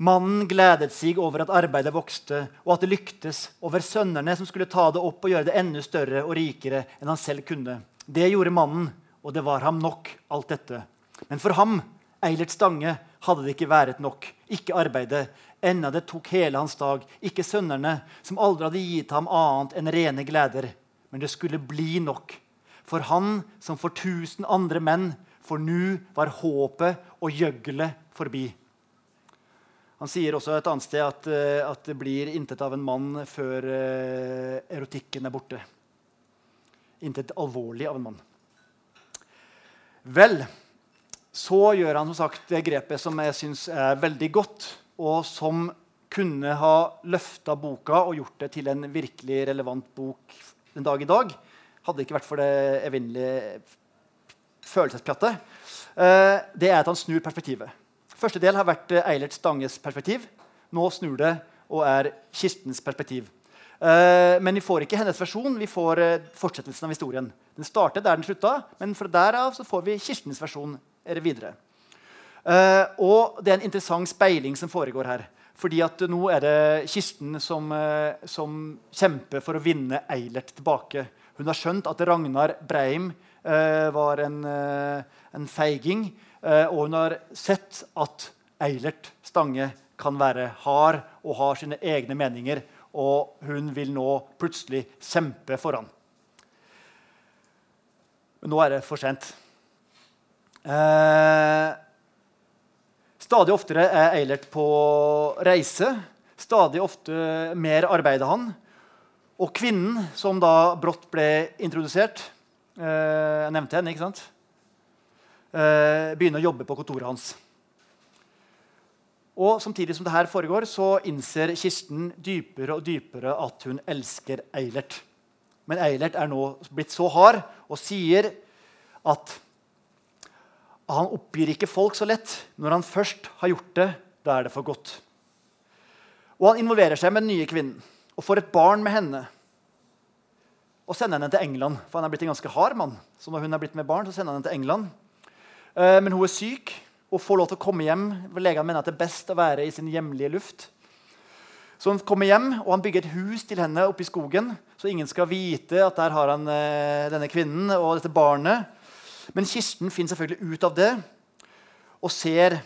Mannen gledet seg over at arbeidet vokste, og at det lyktes, over sønnene som skulle ta det opp og gjøre det enda større og rikere enn han selv kunne. Det gjorde mannen, og det var ham nok, alt dette. Men for ham, Eilert Stange, hadde det ikke vært nok. Ikke arbeidet, enda det tok hele hans dag. Ikke sønnene, som aldri hadde gitt ham annet enn rene gleder. Men det skulle bli nok. For han som for tusen andre menn, for nu var håpet og gjøglet forbi. Han sier også et annet sted at, eh, at det blir intet av en mann før uh, erotikken er borte. Intet alvorlig av en mann. Vel, så gjør han som sagt det grepet som jeg syns er veldig godt, og som kunne ha løfta boka og gjort det til en virkelig relevant bok den dag i dag. Hadde det ikke vært for det evinnelige følelsespjattet. Uh, det er at han snur perspektivet. Første del har vært eh, Eilert Stanges perspektiv. Nå snur det og er Kirstens perspektiv. Uh, men vi får ikke hennes versjon, vi får fortsettelsen av historien. Den starter der den slutta, men fra derav så får vi Kirstens versjon videre. Uh, og det er en interessant speiling som foregår her. Fordi at nå er det Kirsten som, som kjemper for å vinne Eilert tilbake. Hun har skjønt at Ragnar Breim var en, en feiging. Eh, og hun har sett at Eilert Stange kan være hard og har sine egne meninger. Og hun vil nå plutselig kjempe for han. Men nå er det for sent. Eh, stadig oftere er Eilert på reise. Stadig ofte mer arbeider han. Og kvinnen som da brått ble introdusert eh, Jeg nevnte henne, ikke sant? eh, begynner å jobbe på kontoret hans. Og Samtidig som dette foregår, så innser Kirsten dypere og dypere at hun elsker Eilert. Men Eilert er nå blitt så hard og sier at han oppgir ikke folk så lett. Når han først har gjort det, da er det for godt. Og han involverer seg med den nye kvinnen og får et barn med henne. Og sender henne til England, for han er blitt en ganske hard mann. Så når hun er blitt med barn, så sender han henne til England. Eh, men hun er syk og får lov til å komme hjem. Legene mener at det er best å være i sin hjemlige luft. Så han kommer hjem og han bygger et hus til henne oppe i skogen, så ingen skal vite at der har han eh, denne kvinnen og dette barnet. Men Kirsten finner selvfølgelig ut av det og ser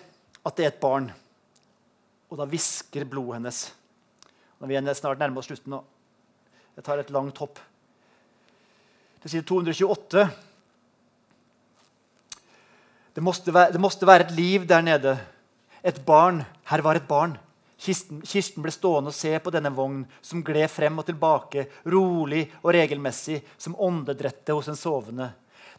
at det er et barn. Og da hvisker blodet hennes. Når vi er snart nærmer oss slutten nå. Jeg tar et langt hopp. Det sier 228. Det måtte, være, det måtte være et liv der nede. Et barn. Her var et barn. Kirsten, Kirsten, ble stående og se på denne vogn som gled frem og tilbake, rolig og regelmessig, som åndedrettet hos en sovende.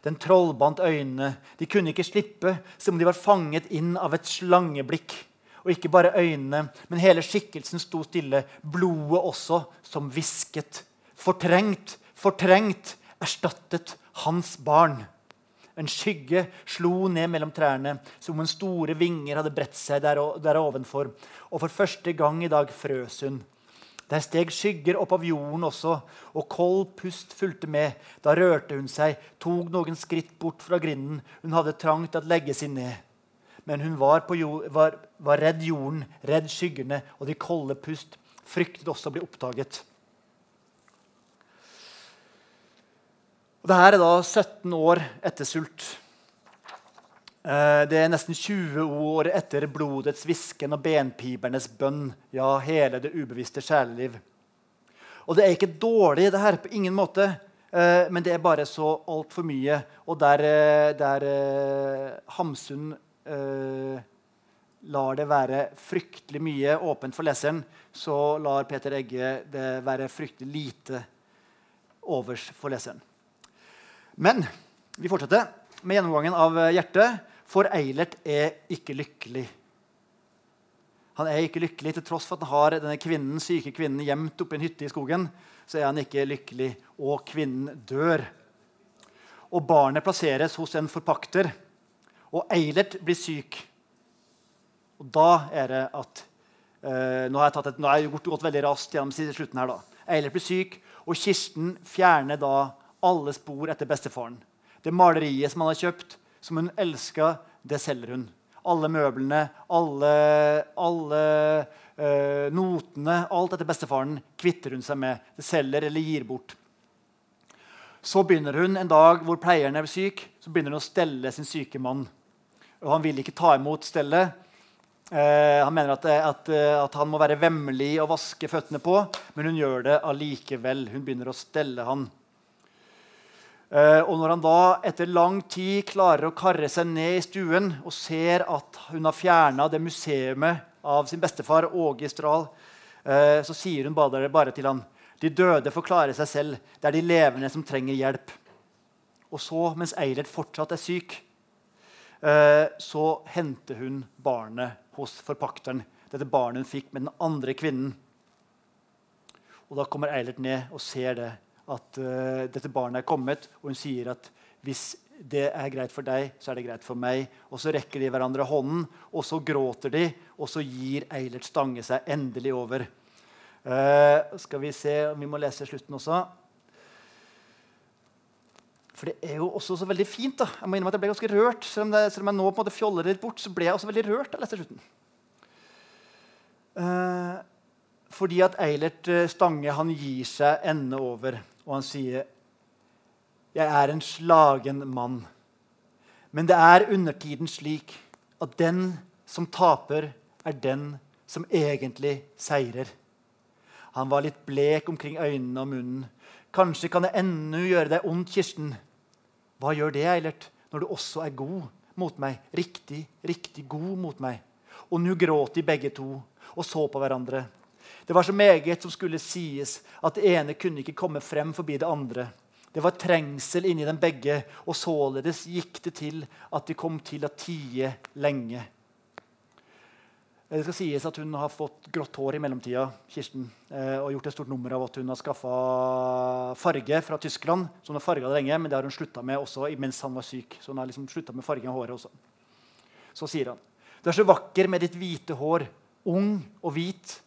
Den trollbandt øynene. De kunne ikke slippe, som om de var fanget inn av et slangeblikk. Og ikke bare øynene, men hele skikkelsen sto stille. Blodet også, som hvisket. Fortrengt, fortrengt, erstattet hans barn. En skygge slo ned mellom trærne, som om en store vinger hadde bredt seg der, der ovenfor. Og for første gang i dag frøs hun. Der steg skygger opp av jorden også, og kold pust fulgte med. Da rørte hun seg, tok noen skritt bort fra grinden. Hun hadde trang til å legge seg ned. Men hun var, jord, var, var redd jorden, redd skyggene, og de kolde pust fryktet også å bli oppdaget. Og Dette er da 17 år etter sult. Eh, det er nesten 20 år etter blodets hvisken og benpibernes bønn. Ja, hele det ubevisste sjeleliv. Og det er ikke dårlig, det her, på ingen måte. Eh, men det er bare så altfor mye. Og der, eh, der Hamsun eh, lar det være fryktelig mye åpent for leseren, så lar Peter Egge det være fryktelig lite overs for leseren. Men vi fortsetter med gjennomgangen av hjertet. For Eilert er ikke lykkelig. Han er ikke lykkelig til tross for at han har denne kvinnen, syke kvinnen gjemt oppe i en hytte i skogen. så er han ikke lykkelig, og kvinnen dør. Og barnet plasseres hos en forpakter, og Eilert blir syk. Og da er det at eh, Nå har jeg, et, nå har jeg gått, gått, veldig raskt gjennom slutten her. da. Eilert blir syk, og Kirsten fjerner da alle spor etter bestefaren. Det maleriet som han har kjøpt, som hun elska, det selger hun. Alle møblene, alle, alle øh, notene, alt etter bestefaren kvitter hun seg med. Det selger eller gir bort. Så begynner hun en dag hvor pleieren er syk, så begynner hun å stelle sin syke mann. Og han vil ikke ta imot stellet. Eh, han mener at, at, at, han må være vemmelig og vaske føttene på, men hun gjør det allikevel. Hun begynner å stelle han. Eh, og når han da etter lang tid klarer å karre seg ned i stuen og ser at hun har fjerna det museet av sin bestefar Åge Stral, eh, så sier hun bare til han de døde får klare seg selv. Det er de levende som trenger hjelp. Og så, mens Eilert fortsatt er syk, eh, så henter hun barnet hos forpakteren. Dette barnet hun fikk med den andre kvinnen. Og Da kommer Eilert ned og ser det at uh, dette barnet er kommet, og hun sier at hvis det er greit for deg, så er det greit for meg. Og så rekker de hverandre hånden, og så gråter de, og så gir Eilert Stange seg endelig over. Uh, skal vi se vi må lese slutten også. For det er jo også så veldig fint. da. Jeg må innrømme at jeg ble ganske rørt. Selv om, det, selv om jeg nå på en måte fjoller litt bort, så ble jeg også veldig rørt da jeg leste slutten. Uh, fordi at Eilert Stange han gir seg ende over og han sier, 'Jeg er en slagen mann.' Men det er undertiden slik at den som taper, er den som egentlig seirer. Han var litt blek omkring øynene og munnen. Kanskje kan det ennå gjøre deg ondt, Kirsten. Hva gjør det, Eilert, når du også er god mot meg? Riktig, riktig god mot meg. Og nå gråt de begge to og så på hverandre. Det var så meget som skulle sies, at det ene kunne ikke komme frem forbi det andre. Det var trengsel inni dem begge, og således gikk det til at de kom til å tie lenge. Det skal sies at Hun har fått grått hår i mellomtida Kirsten, eh, og gjort et stort nummer av at hun har skaffa farge fra Tyskland. Så hun har farga det lenge, men det har hun slutta med også mens han var syk. Så hun har liksom med fargen av håret også. Så sier han Du er så vakker med ditt hvite hår, ung og hvit.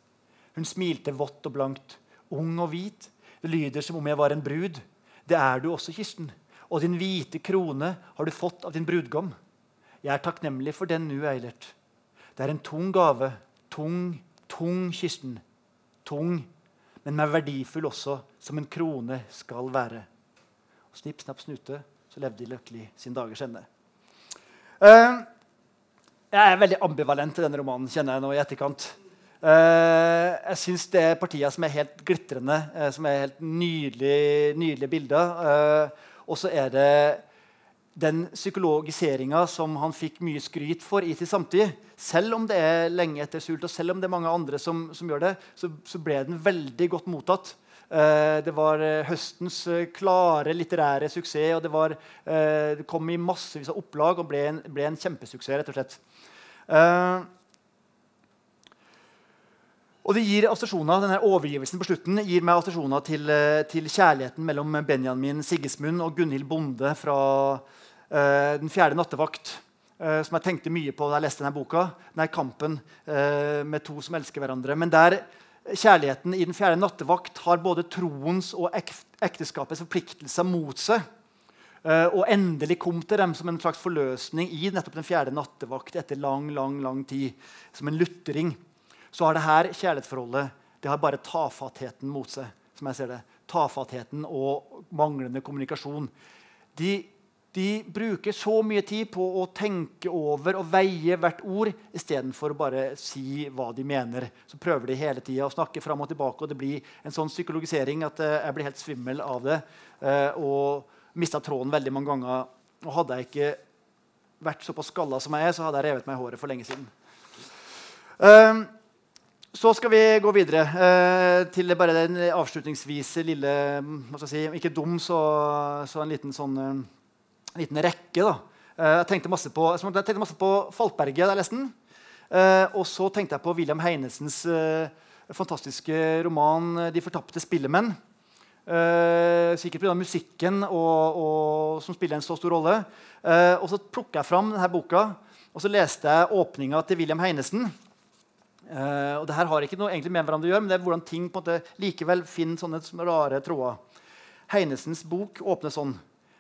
Hun smilte vått og blankt. Ung og hvit. Det lyder som om jeg var en brud. Det er du også, Kirsten. Og din hvite krone har du fått av din brudgom. Jeg er takknemlig for den nu, Eilert. Det er en tung gave. Tung, tung, Kirsten. Tung, men mer verdifull også, som en krone skal være. Og Snipp, snapp, snute, så levde de lykkelig sin dagers ende. Uh, jeg er veldig ambivalent til denne romanen, kjenner jeg nå i etterkant. Uh, jeg syns det er partier som er helt glitrende, uh, som er helt nydelige, nydelige bilder. og så er det den psykologiseringa som han fikk mye skryt for i sin samtid, selv om det er lenge etter sult, og selv om det er mange andre som, som gjør det, så, så, ble den veldig godt mottatt. Eh, det var eh, høstens eh, klare litterære suksess, og det, var, eh, det kom i massevis av opplag og ble en, ble en kjempesuksess. rett og slett. Eh, og det gir denne Overgivelsen på slutten gir meg assosiasjoner til, eh, til, kjærligheten mellom Benjamin Siggesmund og Gunhild Bonde fra uh, Den fjerde nattevakt. Uh, som jeg tenkte mye på da jeg leste denne boka. Denne kampen uh, med to som elsker hverandre. Men der kjærligheten i Den fjerde nattevakt har både troens og ek ekteskapets forpliktelser mot seg. og endelig kom til dem som en slags forløsning i nettopp Den fjerde nattevakt etter lang, lang, lang tid. Som en lutring. Så har det her kjærlighetsforholdet det har bare tafattheten mot seg. som jeg ser det. Tafattheten og manglende kommunikasjon. De de bruker så mye tid på å tenke over og veie hvert ord istedenfor bare si hva de mener. Så prøver de hele tida å snakke fram og tilbake, og det blir en sånn psykologisering at eh, jeg blir helt svimmel av det. Eh, og mista tråden veldig mange ganger. Og hadde jeg ikke vært såpass skalla som jeg er, så hadde jeg revet meg i håret for lenge siden. Um, så skal vi gå videre eh, til bare den avslutningsvise lille hva skal jeg si, Ikke dum, så, så en liten sånn uh, en liten rekke. da. Eh, jeg tenkte masse på, jeg tenkte masse på Falkberget da jeg. Eh, og så tenkte jeg på William Heinesens eh, fantastiske roman 'De fortapte spillemenn'. sikkert pga. musikken og, og, som spiller en så stor rolle. og så plukka jeg fram denne boka og så leste jeg åpninga til William Heinesen. Og det her har ikke noe egentlig med hverandre å gjøre, men det er hvordan ting på en måte likevel finner sånne rare tråder. Heinesens bok åpner sånn.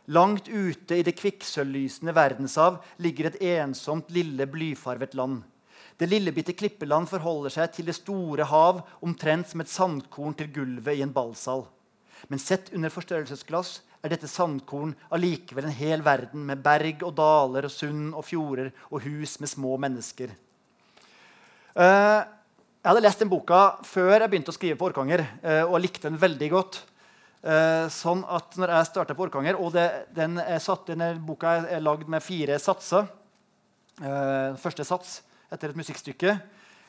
Langt ute i det kvikksølvlysende verdenshav ligger et ensomt, lille, blyfarvet land. Det lillebitte klippeland forholder seg til det store hav omtrent som et sandkorn til gulvet i en ballsal. Men sett under forstørrelsesglass er dette sandkorn allikevel en hel verden med berg og daler og sund og fjorder og hus med små mennesker. Uh, jeg hadde lest den boka før jeg begynte å skrive på Orkanger, uh, og likte den veldig godt. Uh, sånn at når jeg starta på Orkanger Og det, den er satt, denne boka er, lagd med fire satser. Første sats etter et musikkstykke.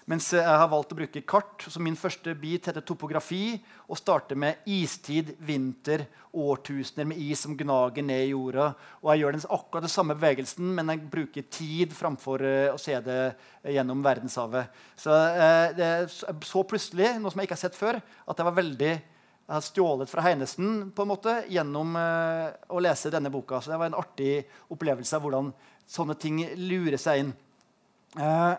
Mens jeg har valgt å bruke kart. Så min første bit heter topografi og starter med istid, vinter, årtusener med is som gnager ned i jorda. Og jeg gjør den akkurat den samme bevegelsen, men jeg bruker tid framfor uh, å se det gjennom verdenshavet. Så jeg så plutselig, noe som jeg ikke har sett før, at jeg var veldig jeg har stjålet fra Heinesen på en måte, gjennom eh, å lese denne boka. Så det var en artig opplevelse av hvordan sånne ting lurer seg inn. Eh,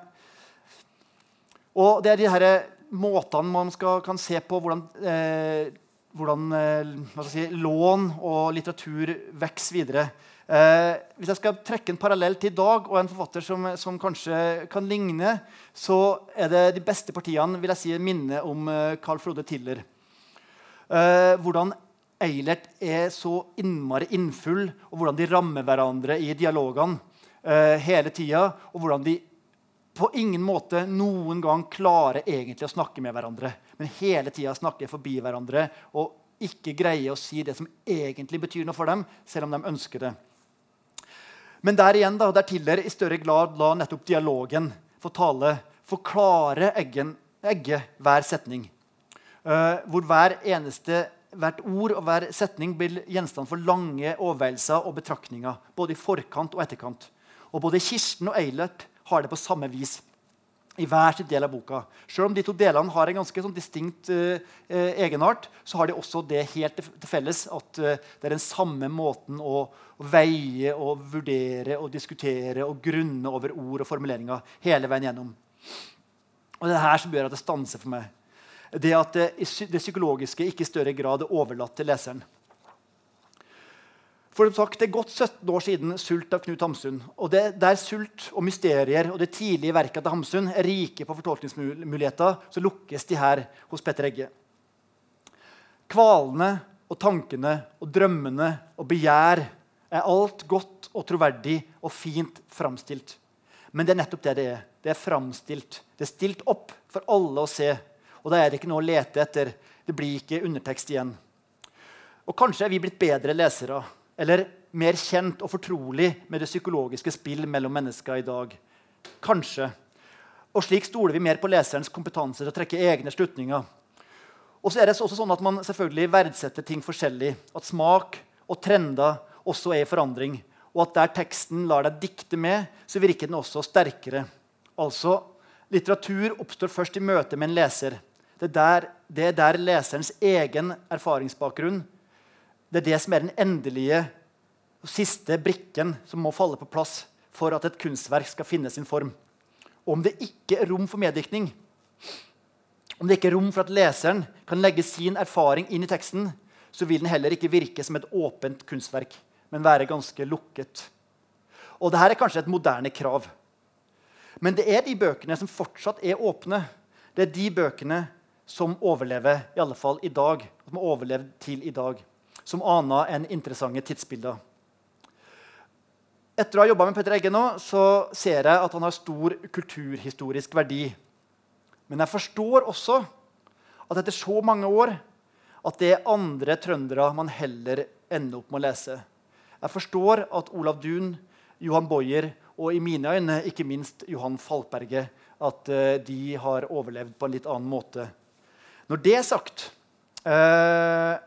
og det er de her måtene man skal, kan se på hvordan, eh, hvordan eh, si, lån og litteratur vokser videre. Eh, hvis jeg skal trekke en parallell til i dag og en forfatter som, som, kanskje kan ligne, så er det de beste partiene vil jeg si, minne om eh, Carl Frode Tiller. Uh, hvordan Eilert er så innmari innfull, og hvordan de rammer hverandre i dialogene hele tida. Og hvordan de på ingen måte noen gang klare egentlig å snakke med hverandre. Men hele tida snakke forbi hverandre og ikke greie å si det som egentlig betyr noe for dem, selv om de ønsker det. Men der igjen da, der Tiller i større grad la nettopp dialogen få tale, forklare eggen, egget hver setning. Uh, hvor hver eneste, hvert ord og hver setning blir gjenstand for lange overveielser og betraktninger. Både i forkant og etterkant. Og Både Kirsten og Eilert har det på samme vis i hver sin del av boka. Selv om de to delene har en ganske sånn distinkt uh, egenart, så har de også det helt til felles at uh, det er den samme måten å, å, veie og vurdere og diskutere og grunne over ord og formuleringer hele veien gjennom. Og det er her som gjør at det stanser for meg det at det, det psykologiske ikke i større grad er overlatt til leseren. For sagt, Det er godt 17 år siden 'Sult' av Knut Hamsun. Og det, Der sult og mysterier og det tidlige verket til Hamsun er rike på fortolkningsmuligheter, så lukkes de her hos Petter Egge. Kvalene og tankene og drømmene og begjær er alt godt og troverdig og fint framstilt. Men det er nettopp det det er. Det er framstilt. Det er stilt opp for alle å se. Og da er det ikke noe å lete etter. Det blir ikke undertekst igjen. Og kanskje er vi blitt bedre lesere eller mer kjent og fortrolig med det psykologiske spill mellom mennesker i dag. Kanskje. Og slik stoler vi mer på leserens kompetanse til å trekke egne slutninger. Og så er det også sånn at man selvfølgelig verdsetter ting forskjellig. At smak og trender også er i forandring. Og at der teksten lar deg dikte med, så virker den også sterkere. Altså, litteratur oppstår først i møte med en leser. Det er der, det er der leserens egen erfaringsbakgrunn det er det som er den endelige og siste brikken som må falle på plass for at et kunstverk skal finne sin form. Og om det ikke er rom for meddiktning, om det ikke er rom for at leseren kan legge sin erfaring inn i teksten, så vil den heller ikke virke som et åpent kunstverk, men være ganske lukket. Og dette er kanskje et moderne krav. Men det er de bøkene som fortsatt er åpne. Det er de bøkene som overlever, i alle fall i dag. Som har overlevd til i dag som ana en interessante tidsbilder. Etter å ha jobba med Petter Egge nå, så ser jeg at han har stor kulturhistorisk verdi. Men jeg forstår også at etter så mange år at det er andre trøndere man heller ender opp med å lese. Jeg forstår at Olav Duun, Johan Boyer og i mine øyne ikke minst Johan Falkberget at uh, de har overlevd på en litt annen måte. Når det er sagt uh,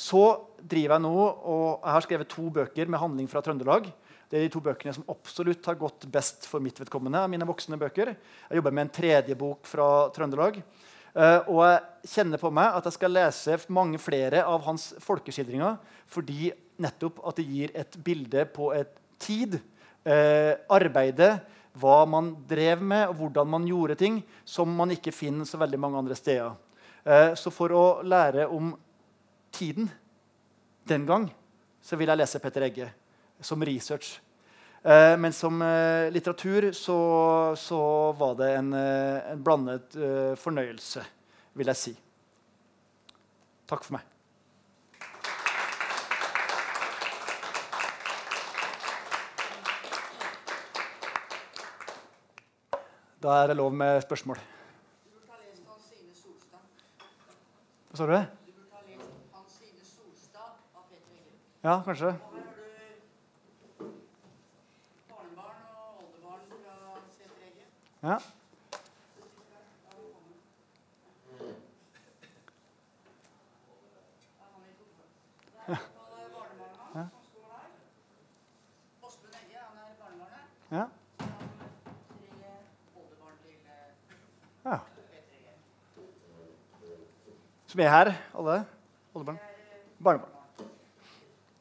så driver jeg nå, og jeg har skrevet to bøker med handling fra Trøndelag. Det er de to bøkene som absolutt har gått best for mitt vedkommende. mine voksne bøker. Jeg jobber med en tredje bok fra Trøndelag. Uh, og jeg kjenner på meg at jeg skal lese mange flere av hans folkeskildringer fordi nettopp at det gir et bilde på et tid, uh, arbeidet, hva man drev med, og hvordan man gjorde ting, som man ikke finner så veldig mange andre steder. Uh, så for å lære om tiden den gang så vil jeg lese Petter Egge som research. Eh, men som eh, litteratur så, så, var det en, eh, en blandet eh, fornøyelse, vil jeg si. Takk for meg. Da er det lov med spørsmål. Hva sa du? Ja, kanskje. Ja. Ja. ja. Som er her, alle? Oldebarn? Barnebarn.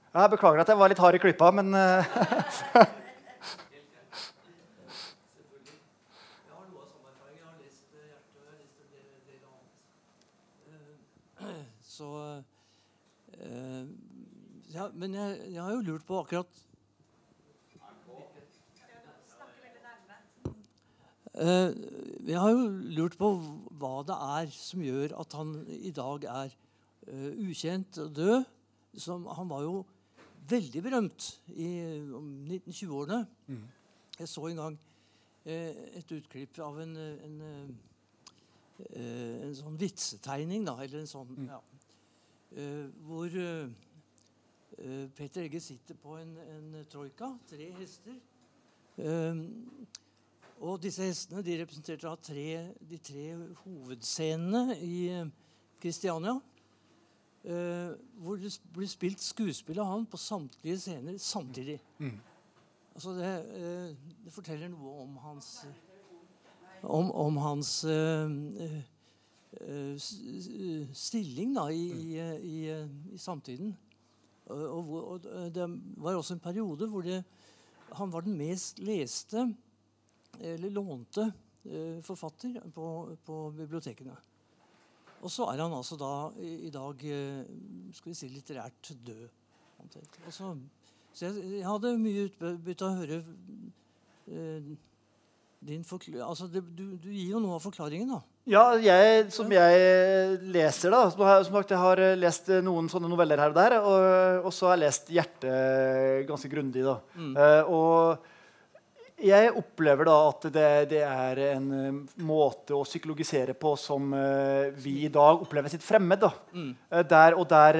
Jeg beklager at jeg var litt hard i klypa, men eh, Så uh, ja, Men jeg, jeg, har jo lurt på akkurat uh, Jeg har jo lurt på hva det er som gjør at han i dag er uh, ukjent og død. Som, han var jo veldig berømt i 1920-årene. Mm. Jeg så en gang eh, et utklipp av en, en, eh, en sånn vitsetegning, da, eller en sånn mm. ja, eh, Hvor eh, eh, Peter Egge sitter på en, en troika, tre hester. Eh, og disse hestene de representerte tre, de tre hovedscenene i Kristiania. Uh, hvor det blir spilt skuespill av han på samtlige scener samtidig. Mm. Altså det, uh, det, forteller noe om hans om, om hans uh, stilling da, i, i, i, i samtiden. Og, og, det var også en periode hvor det, han var den mest leste eller lånte forfatter på, på bibliotekene. Og så er han altså da i, dag eh, skal vi si, litterært død. Så, så jeg, jeg, hadde mye utbytte av å høre eh, din forklaring altså det, du, du, gir jo noe av forklaringen, da. Ja, jeg, som jeg leser, da som har, som sagt, Jeg har lest noen sånne noveller her og der. Og, og så har jeg lest 'Hjertet' ganske grundig. da. Mm. Eh, og jeg opplever da at det, det er en eh, måte å psykologisere på som eh, vi i dag opplever sitt fremmed. da. Mm. Eh, der og der,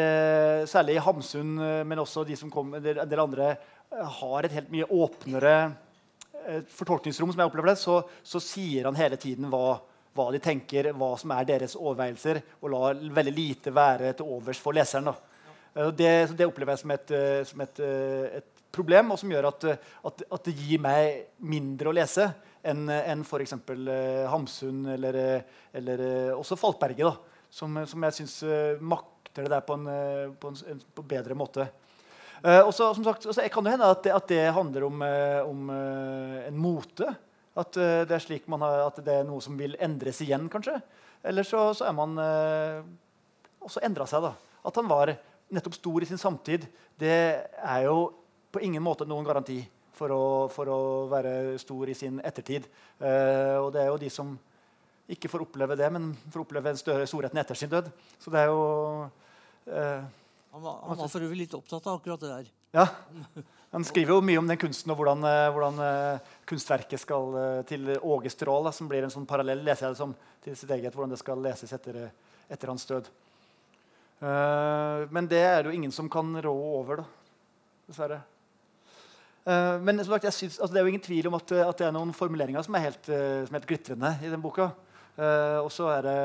særlig i Hamsun, men også de som kom, en del, andre, har et helt mye åpnere fortolkningsrom, som jeg opplever det, så, så sier han hele tiden hva, hva de tenker, hva som er deres overveielser, og lar veldig lite være til overs for leseren. da. Det, så det opplever jeg som et, som et, et problem, og som gjør at, eh, at, at det gir meg mindre å lese enn en f.eks. Uh, Hamsun eller, eh, eller eh, også Falkberget, da, som, som jeg syns makter det der på en, eh, på en, en på bedre måte. Uh, og så, kan det hende at det, at det handler om, eh, om eh, en mote. At eh, det har, at det er noe som vil endres igjen, kanskje. Eller så, så er man uh, også endra seg. da. At han var nettopp stor i sin samtid, det er jo på ingen måte noen garanti for å, for å være stor i sin ettertid. Eh, og det er jo de som ikke får oppleve det, men får oppleve den større storheten etter sin død. Så det er jo eh, Han var, han var for øvrig litt opptatt av akkurat det der. Ja. Han skriver jo mye om den kunsten og hvordan, eh, hvordan kunstverket skal til Åge Strål, som blir en sånn parallell leser jeg det som, til sitt eget, hvordan det skal leses etter, etter hans død. Uh, men det er det jo ingen som kan rå over, da. Dessverre. Eh, men som sagt, jeg synes, altså, det er jo ingen tvil om at, at det er noen formuleringer som er helt, eh, som er helt glitrende i den boka. Uh, og så er det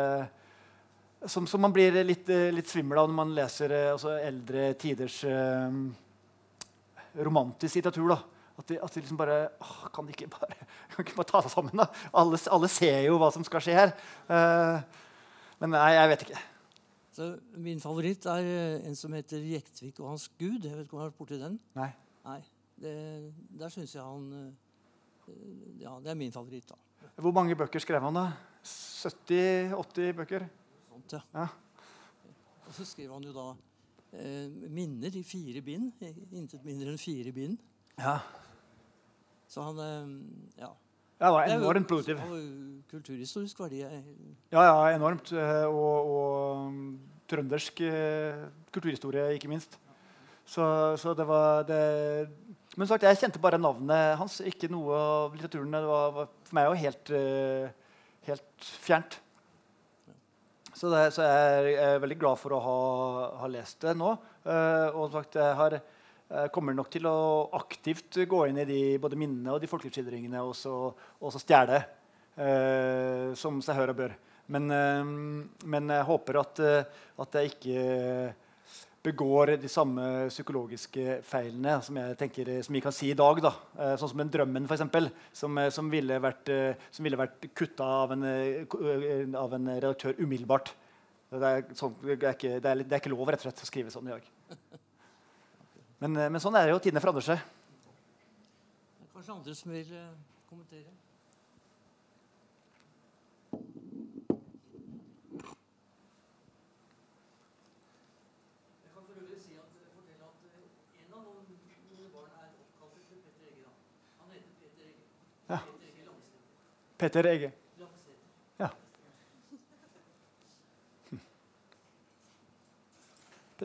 som, som man blir litt, eh, litt svimmel av når man leser eh, altså eldre tiders uh, romantisk litteratur. da. At de, at de liksom bare åh, Kan de ikke bare, kan de ikke bare ta seg sammen? da? Alle, alle ser jo hva som skal skje her. Uh, men nei, jeg vet ikke. Så min favoritt er eh, en som heter Jektvik og hans gud. Jeg vet ikke om du har vært borti den? Nei. Nei. Det, der syns jeg han eh, Ja, det er min favoritt, da. Hvor mange bøker skrev han, da? 70-80 bøker? Sånt, ja. Ja. Og så skrev han jo da eh, minner i fire bind. Intet mindre enn fire bind. Ja. Så han eh, Ja. Ja, det var enormt produktiv. Kulturhistorisk verdi. eh, Ja, ja, enormt. eh, Og, og um, trøndersk kulturhistorie, ikke minst. Så, så det var det Men sagt, jeg kjente bare navnet hans, ikke noe av litteraturen. Det var, var for meg jo helt, eh, helt fjernt. Så, det, så jeg er, veldig glad for å ha, ha lest det nå. Eh, og sagt, jeg har, jeg kommer nok til å aktivt gå inn i de, både minnene og de folkeskildringene og så, og så stjele, eh, som seg hør og bør. Men, men jeg håper at, at jeg ikke begår de samme psykologiske feilene som jeg tenker, som vi kan si i dag. Da. Eh, sånn som den drømmen, eksempel, som, eh, som ville vært, eh, som vært kutta av en, eh, eh, av en redaktør umiddelbart. Det er, sånn, det, er ikke, det, er, det er ikke lov rett og slett å skrive sånn i dag. Men, eh, men sånn er det jo. Tidene forandrer seg. Kanskje andre som vil eh, kommentere? Jeg kan for øvrig si at, fortelle at eh, en av noen mine barn er oppkalt etter Petter Egge. da. Han heter Peter Egge. Ja. Peter Egge Langstedt. Peter Ege. Ja.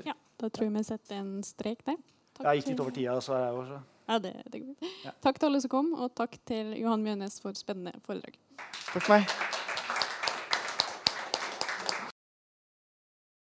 Ja, da tror jeg vi setter en strek der. Takk Jeg gikk litt over tida, så er jeg også. Ja, det, det går. Ja. Takk til alle som kom, og takk til Johan Mjønes for spennende foredrag. Takk for meg.